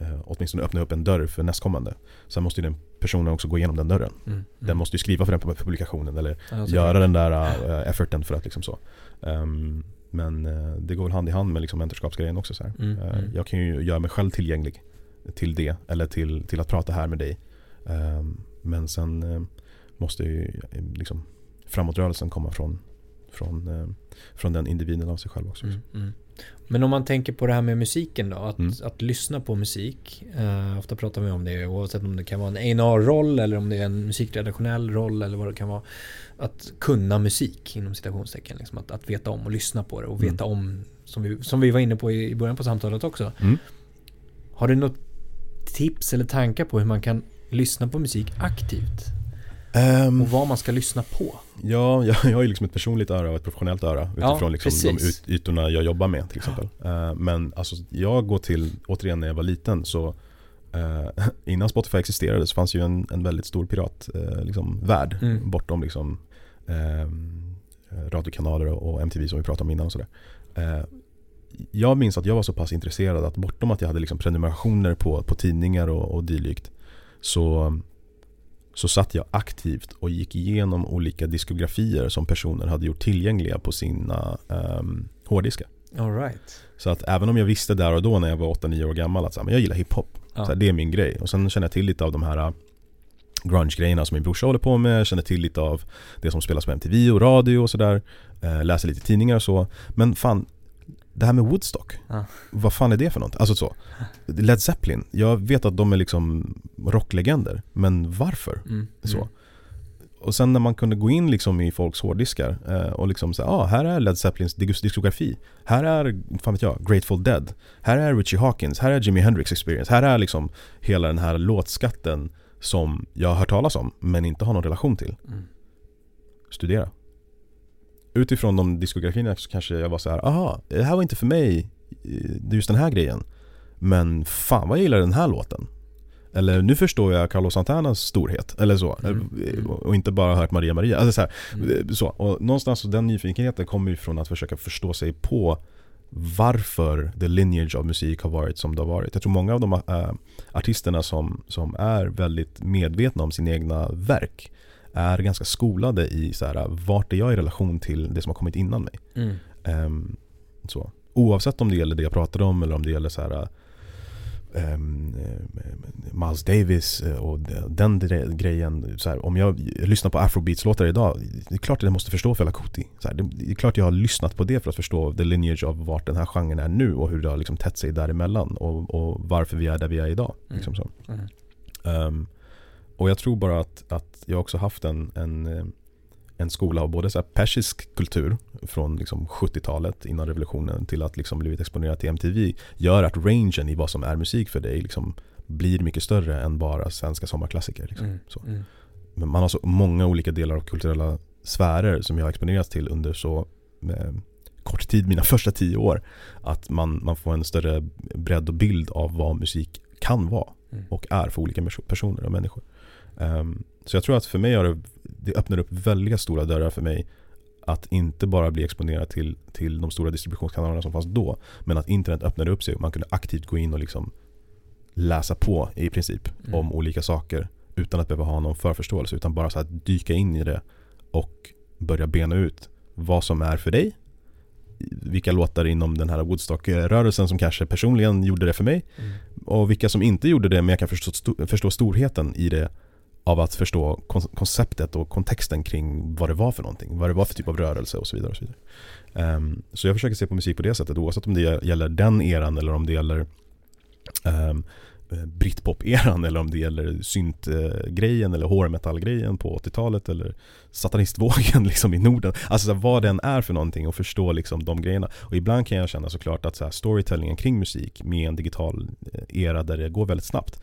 eh, åtminstone öppna upp en dörr för nästkommande. Sen måste ju den personen också gå igenom den dörren. Mm. Mm. Den måste ju skriva för den publikationen eller ja, göra den där uh, efforten för att liksom så. Um, men uh, det går väl hand i hand med liksom mentorskapsgrejen också. Så mm. Uh, jag kan ju göra mig själv tillgänglig till det eller till, till att prata här med dig. Um, men sen eh, måste ju eh, liksom, framåtrörelsen komma från, från, eh, från den individen av sig själv också. Mm, mm. Men om man tänker på det här med musiken då, att, mm. att lyssna på musik. Eh, ofta pratar vi om det oavsett om det kan vara en A&R-roll eller om det är en musikredaktionell roll eller vad det kan vara. Att kunna musik inom citationstecken. Liksom, att, att veta om och lyssna på det och veta mm. om, som vi, som vi var inne på i, i början på samtalet också. Mm. Har du något tips eller tankar på hur man kan lyssna på musik aktivt? Um, och vad man ska lyssna på? Ja, jag, jag har ju liksom ett personligt öra och ett professionellt öra utifrån ja, liksom de ut, ytorna jag jobbar med till exempel. Uh, men alltså, jag går till, återigen när jag var liten så uh, (laughs) innan Spotify existerade så fanns ju en, en väldigt stor piratvärld uh, liksom, värld, mm. bortom liksom, radiokanaler och, och MTV som vi pratade om innan och sådär. Jag minns att jag var så pass intresserad att bortom att jag hade liksom prenumerationer på, på tidningar och, och dylikt så, så satt jag aktivt och gick igenom olika diskografier som personer hade gjort tillgängliga på sina um, hårddiskar. All right. Så att även om jag visste där och då när jag var 8-9 år gammal att så här, men jag gillar hiphop. Ja. det är min grej. Och sen känner jag till lite av de här äh, grunge-grejerna som min brorsa håller på med. Jag känner till lite av det som spelas på MTV och radio och sådär. Äh, läser lite tidningar och så. Men fan, det här med Woodstock, ja. vad fan är det för något? Alltså så, Led Zeppelin, jag vet att de är liksom rocklegender, men varför? Mm. Så. Mm. Och sen när man kunde gå in liksom i folks hårddiskar eh, och liksom säga ah, här är Led Zeppelins diskografi. Här är, fan vet jag, Grateful Dead. Här är Richie Hawkins, här är Jimi Hendrix Experience. Här är liksom hela den här låtskatten som jag har hört talas om men inte har någon relation till. Mm. Studera utifrån de diskografierna så kanske jag var så här, aha, det här var inte för mig, just den här grejen. Men fan vad jag gillar den här låten. Eller nu förstår jag Carlos Santanas storhet, eller så. Mm. Eh, Och inte bara hört Maria Maria. Alltså så, här, Mm. så. Och någonstans så den nyfikenheten kommer ju från att försöka förstå sig på varför the lineage av musik har varit som det har varit. Jag tror många av de äh, artisterna som, som är väldigt medvetna om sina egna verk är ganska skolade i så här, vart är jag i relation till det som har kommit innan mig. Mm. Ehm, så. Oavsett om det gäller det jag pratade om eller om det gäller så här, eh, Miles Davis eh, och den gre- grejen. Så här, om jag lyssnar på afrobeats-låtar idag, det är klart att jag måste förstå Fela Kuti. Så här, det är klart jag har lyssnat på det för att förstå the lineage av vart den här genren är nu och hur det har liksom tätt sig däremellan och, och varför vi är där vi är idag. Mm. Liksom så. Mm. Ehm, och jag tror bara att, att jag också haft en, en, en skola av både så persisk kultur från liksom 70-talet innan revolutionen till att liksom blivit exponerad till MTV gör att rangen i vad som är musik för dig liksom blir mycket större än bara svenska sommarklassiker. Liksom. Mm. Mm. Men man har så många olika delar av kulturella sfärer som jag har exponerats till under så eh, kort tid, mina första tio år. Att man, man får en större bredd och bild av vad musik kan vara Mm. och är för olika perso- personer och människor. Ehm, så jag tror att för mig har det, det öppnar upp väldigt stora dörrar för mig att inte bara bli exponerad till, till de stora distributionskanalerna som fanns då, men att internet öppnade upp sig och man kunde aktivt gå in och liksom läsa på i princip Mm. om olika saker utan att behöva ha någon förförståelse utan bara så att dyka in i det och börja bena ut vad som är för dig vilka låtar inom den här Woodstock-rörelsen som kanske personligen gjorde det för mig Mm. och vilka som inte gjorde det men jag kan förstå, förstå storheten i det av att förstå konceptet och kontexten kring vad det var för någonting, vad det var för typ av rörelse och så vidare. Och så, vidare. Um, så jag försöker se på musik på det sättet oavsett om det gäller den eran eller om det gäller um, Britpop-eran (laughs) eller om det gäller synt-grejen eh, eller hårmetall-grejen på 80-talet eller satanistvågen (laughs) liksom i Norden. Alltså så här, vad den är för någonting och förstå liksom de grejerna. Och ibland kan jag känna såklart att så här, storytellingen kring musik med en digital eh, era där det går väldigt snabbt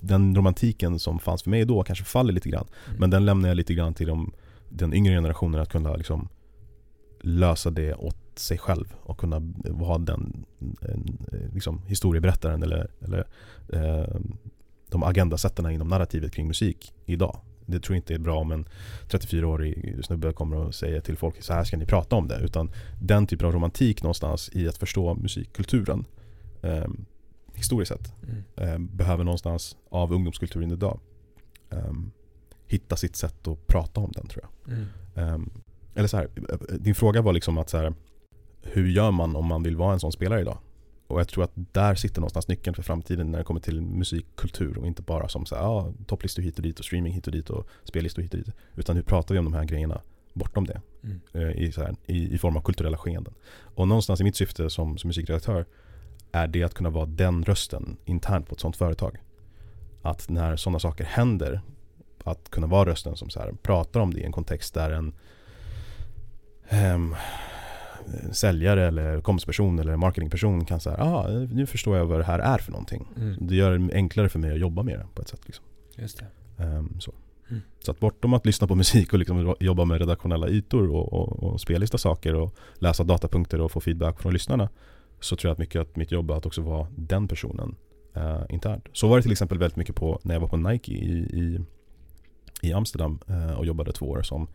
den romantiken som fanns för mig då kanske faller lite grann. Mm. Men den lämnar jag lite grann till de, den yngre generationen att kunna liksom lösa det åt sig själv och kunna ha den en, liksom, historieberättaren eller, eller eh, de agendasättarna inom narrativet kring musik idag. Det tror jag inte är bra om en 34-årig snubbe kommer och säger till folk så här ska ni prata om det. Utan den typen av romantik någonstans i att förstå musikkulturen eh, historiskt sett Mm. eh, behöver någonstans av ungdomskulturen idag eh, hitta sitt sätt att prata om den tror jag. Mm. Ehm, eller så här, din fråga var liksom att så här, hur gör man om man vill vara en sån spelare idag? Och jag tror att där sitter någonstans nyckeln för framtiden när det kommer till musikkultur och inte bara som så här, ja, topplistor hit och dit och streaming hit och dit och spellistor hit och dit. Utan hur pratar vi om de här grejerna bortom det? Mm. eh, i, här, i, i form av kulturella skeenden. Och någonstans i mitt syfte som, som musikredaktör är det att kunna vara den rösten internt på ett sånt företag. Att när sådana saker händer, att kunna vara rösten som så här, pratar om det i en kontext där en ehm, säljare eller komstperson eller marketingperson kan säga ah, nu förstår jag vad det här är för någonting. Mm. Det gör det enklare för mig att jobba med det på ett sätt. Liksom. Just det. Ehm, så. Mm. så att bortom att lyssna på musik och liksom jobba med redaktionella ytor och, och, och spellista saker och läsa datapunkter och få feedback från lyssnarna så tror jag att mycket att mitt jobb är att också vara den personen eh, internt. Så var det till exempel väldigt mycket på när jag var på Nike i, i, i Amsterdam eh, och jobbade två år som,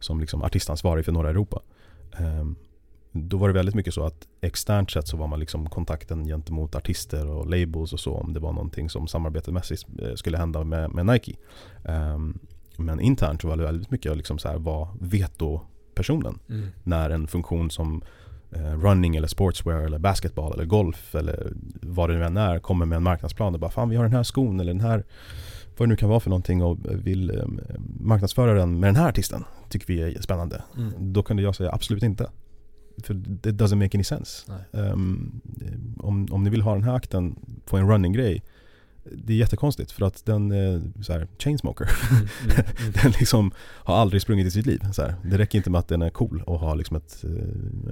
som liksom artistansvarig för norra Europa. Ehm, då var det väldigt mycket så att externt sett så var man liksom kontakten gentemot artister och labels och så om det var någonting som samarbetemässigt eh, skulle hända med, med Nike. Ehm, men internt så var det väldigt mycket att liksom så här vara veto-personen Mm. när en funktion som eh, running eller sportswear eller basketball eller golf eller vad det nu än är kommer med en marknadsplan och bara fan vi har den här skon eller den här vad det nu kan vara för någonting och vill eh, marknadsföra den med den här artisten tycker vi är spännande. Mm. Då kunde jag säga absolut inte. För det doesn't make any sense. Ehm, om, om ni vill ha den här akten på en running-grej det är jättekonstigt för att den är så här, chainsmoker. Mm. Mm. (laughs) Mm. Den liksom har aldrig sprungit i sitt liv. Så här. Det räcker inte med att den är cool och har liksom ett, eh,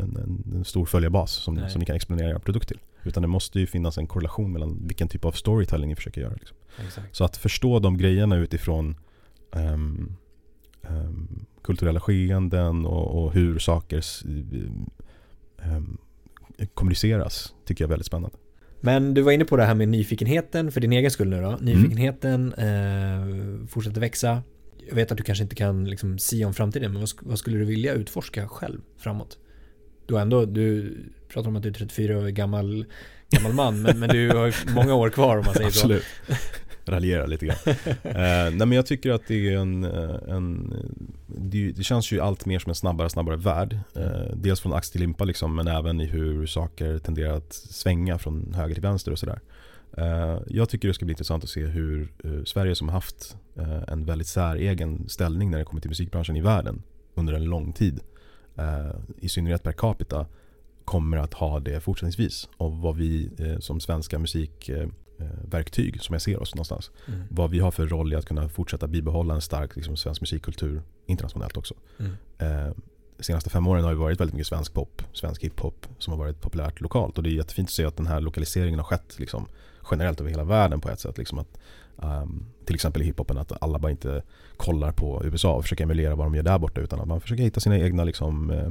en, en, stor följarbas som, Nej. som ni kan exponera er produkt till. Utan det måste ju finnas en korrelation mellan vilken typ av storytelling ni försöker göra. Liksom. Så att förstå de grejerna utifrån ehm, ehm, kulturella skeenden och, och hur saker ehm, kommuniceras tycker jag är väldigt spännande. Men du var inne på det här med nyfikenheten för din egen skull nu då. Nyfikenheten eh, fortsätter växa. Jag vet att du kanske inte kan liksom sia om framtiden, men vad, vad skulle du vilja utforska själv framåt? Du ändå, du pratar om att du är 34 år gammal, gammal man, men, men du har ju många år kvar om man säger så. (laughs) Raljera lite grann. (laughs) eh, nej men jag tycker att det är en, eh, en det, det känns ju allt mer som en snabbare snabbare värld. Eh, dels från ax till limpa liksom, men även i hur saker tenderar att svänga från höger till vänster och sådär. Eh, jag tycker det ska bli intressant att se hur eh, Sverige som har haft eh, en väldigt säregen ställning när det kommer till musikbranschen i världen under en lång tid, eh, i synnerhet per capita, kommer att ha det fortsättningsvis. Och vad vi eh, som svenska musikverktyg, som jag ser oss någonstans, Mm. vad vi har för roll i att kunna fortsätta bibehålla en stark liksom, svensk musikkultur internationellt också. Mm. Eh, de senaste fem åren har det varit väldigt mycket svensk pop, svensk hiphop som har varit populärt lokalt. Och det är jättefint att se att den här lokaliseringen har skett liksom, generellt över hela världen på ett sätt. Liksom att, ehm, till exempel i hiphopen, att alla bara inte kollar på USA och försöker emulera vad de gör där borta utan att man försöker hitta sina egna liksom, eh,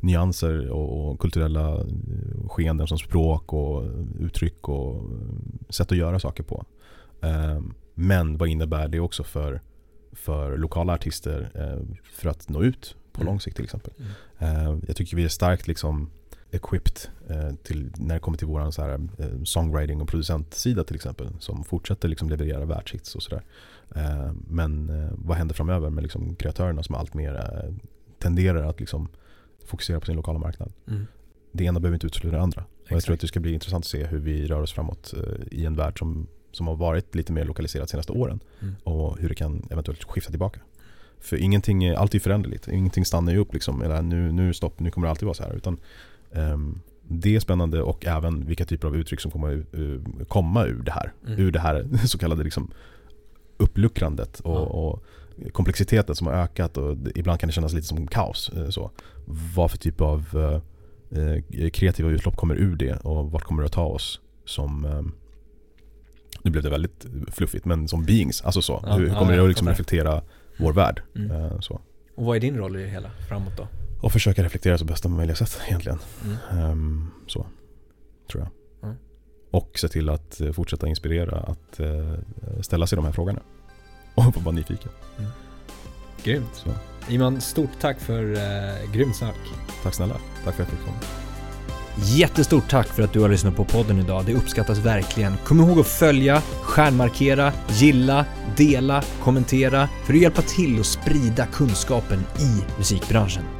nyanser och, och kulturella eh, skeenden som språk och uttryck och sätt att göra saker på. Ehm, men vad innebär det också för, för lokala artister eh, för att nå ut på Mm. lång sikt till exempel. Mm. Eh, jag tycker vi är starkt liksom equipped eh, till, när det kommer till vår så här, eh, songwriting och producentsida till exempel som fortsätter liksom leverera världshits och sådär. Eh, men vad händer framöver med liksom kreatörerna som allt mer tenderar att liksom fokusera på sin lokala marknad. Mm. Det ena behöver inte utesluta det andra. Och jag tror att det ska bli intressant att se hur vi rör oss framåt eh, i en värld som, som har varit lite mer lokaliserad de senaste åren Mm. och hur det kan eventuellt skifta tillbaka. För ingenting är alltid föränderligt. Ingenting stannar ju upp liksom. Eller nu, nu är stopp, nu kommer det alltid vara så här. Utan, ehm, det är spännande och även vilka typer av uttryck som kommer uh, komma ur det här. Mm. Ur det här (laughs) så kallade liksom uppluckrandet och, Ja. och komplexiteten som har ökat och ibland kan det kännas lite som kaos. eh, Så. Vad för typ av kreativa utlopp kommer ur det och vart kommer det att ta oss som eh, nu blev det väldigt fluffigt men som beings, alltså så. Ja, hur ja, kommer det jag att liksom reflektera vår värld? Mm. Eh, Så. Och vad är din roll i det hela framåt då? Och försöka reflektera så bästa möjliga sätt (laughs) egentligen. Mm. Ehm, så, tror jag. Mm. Och se till att eh, fortsätta inspirera att eh, ställa sig de här frågorna. (laughs) Och vara nyfiken. Grymt. Så, Iman, stort tack för eh, grymt snack. tack snälla. Tack för att jag fick komma. Jättestort tack för att du har lyssnat på podden idag. Det uppskattas verkligen. Kom ihåg att följa, stjärnmarkera, gilla, dela, kommentera för att hjälpa till att sprida kunskapen i musikbranschen.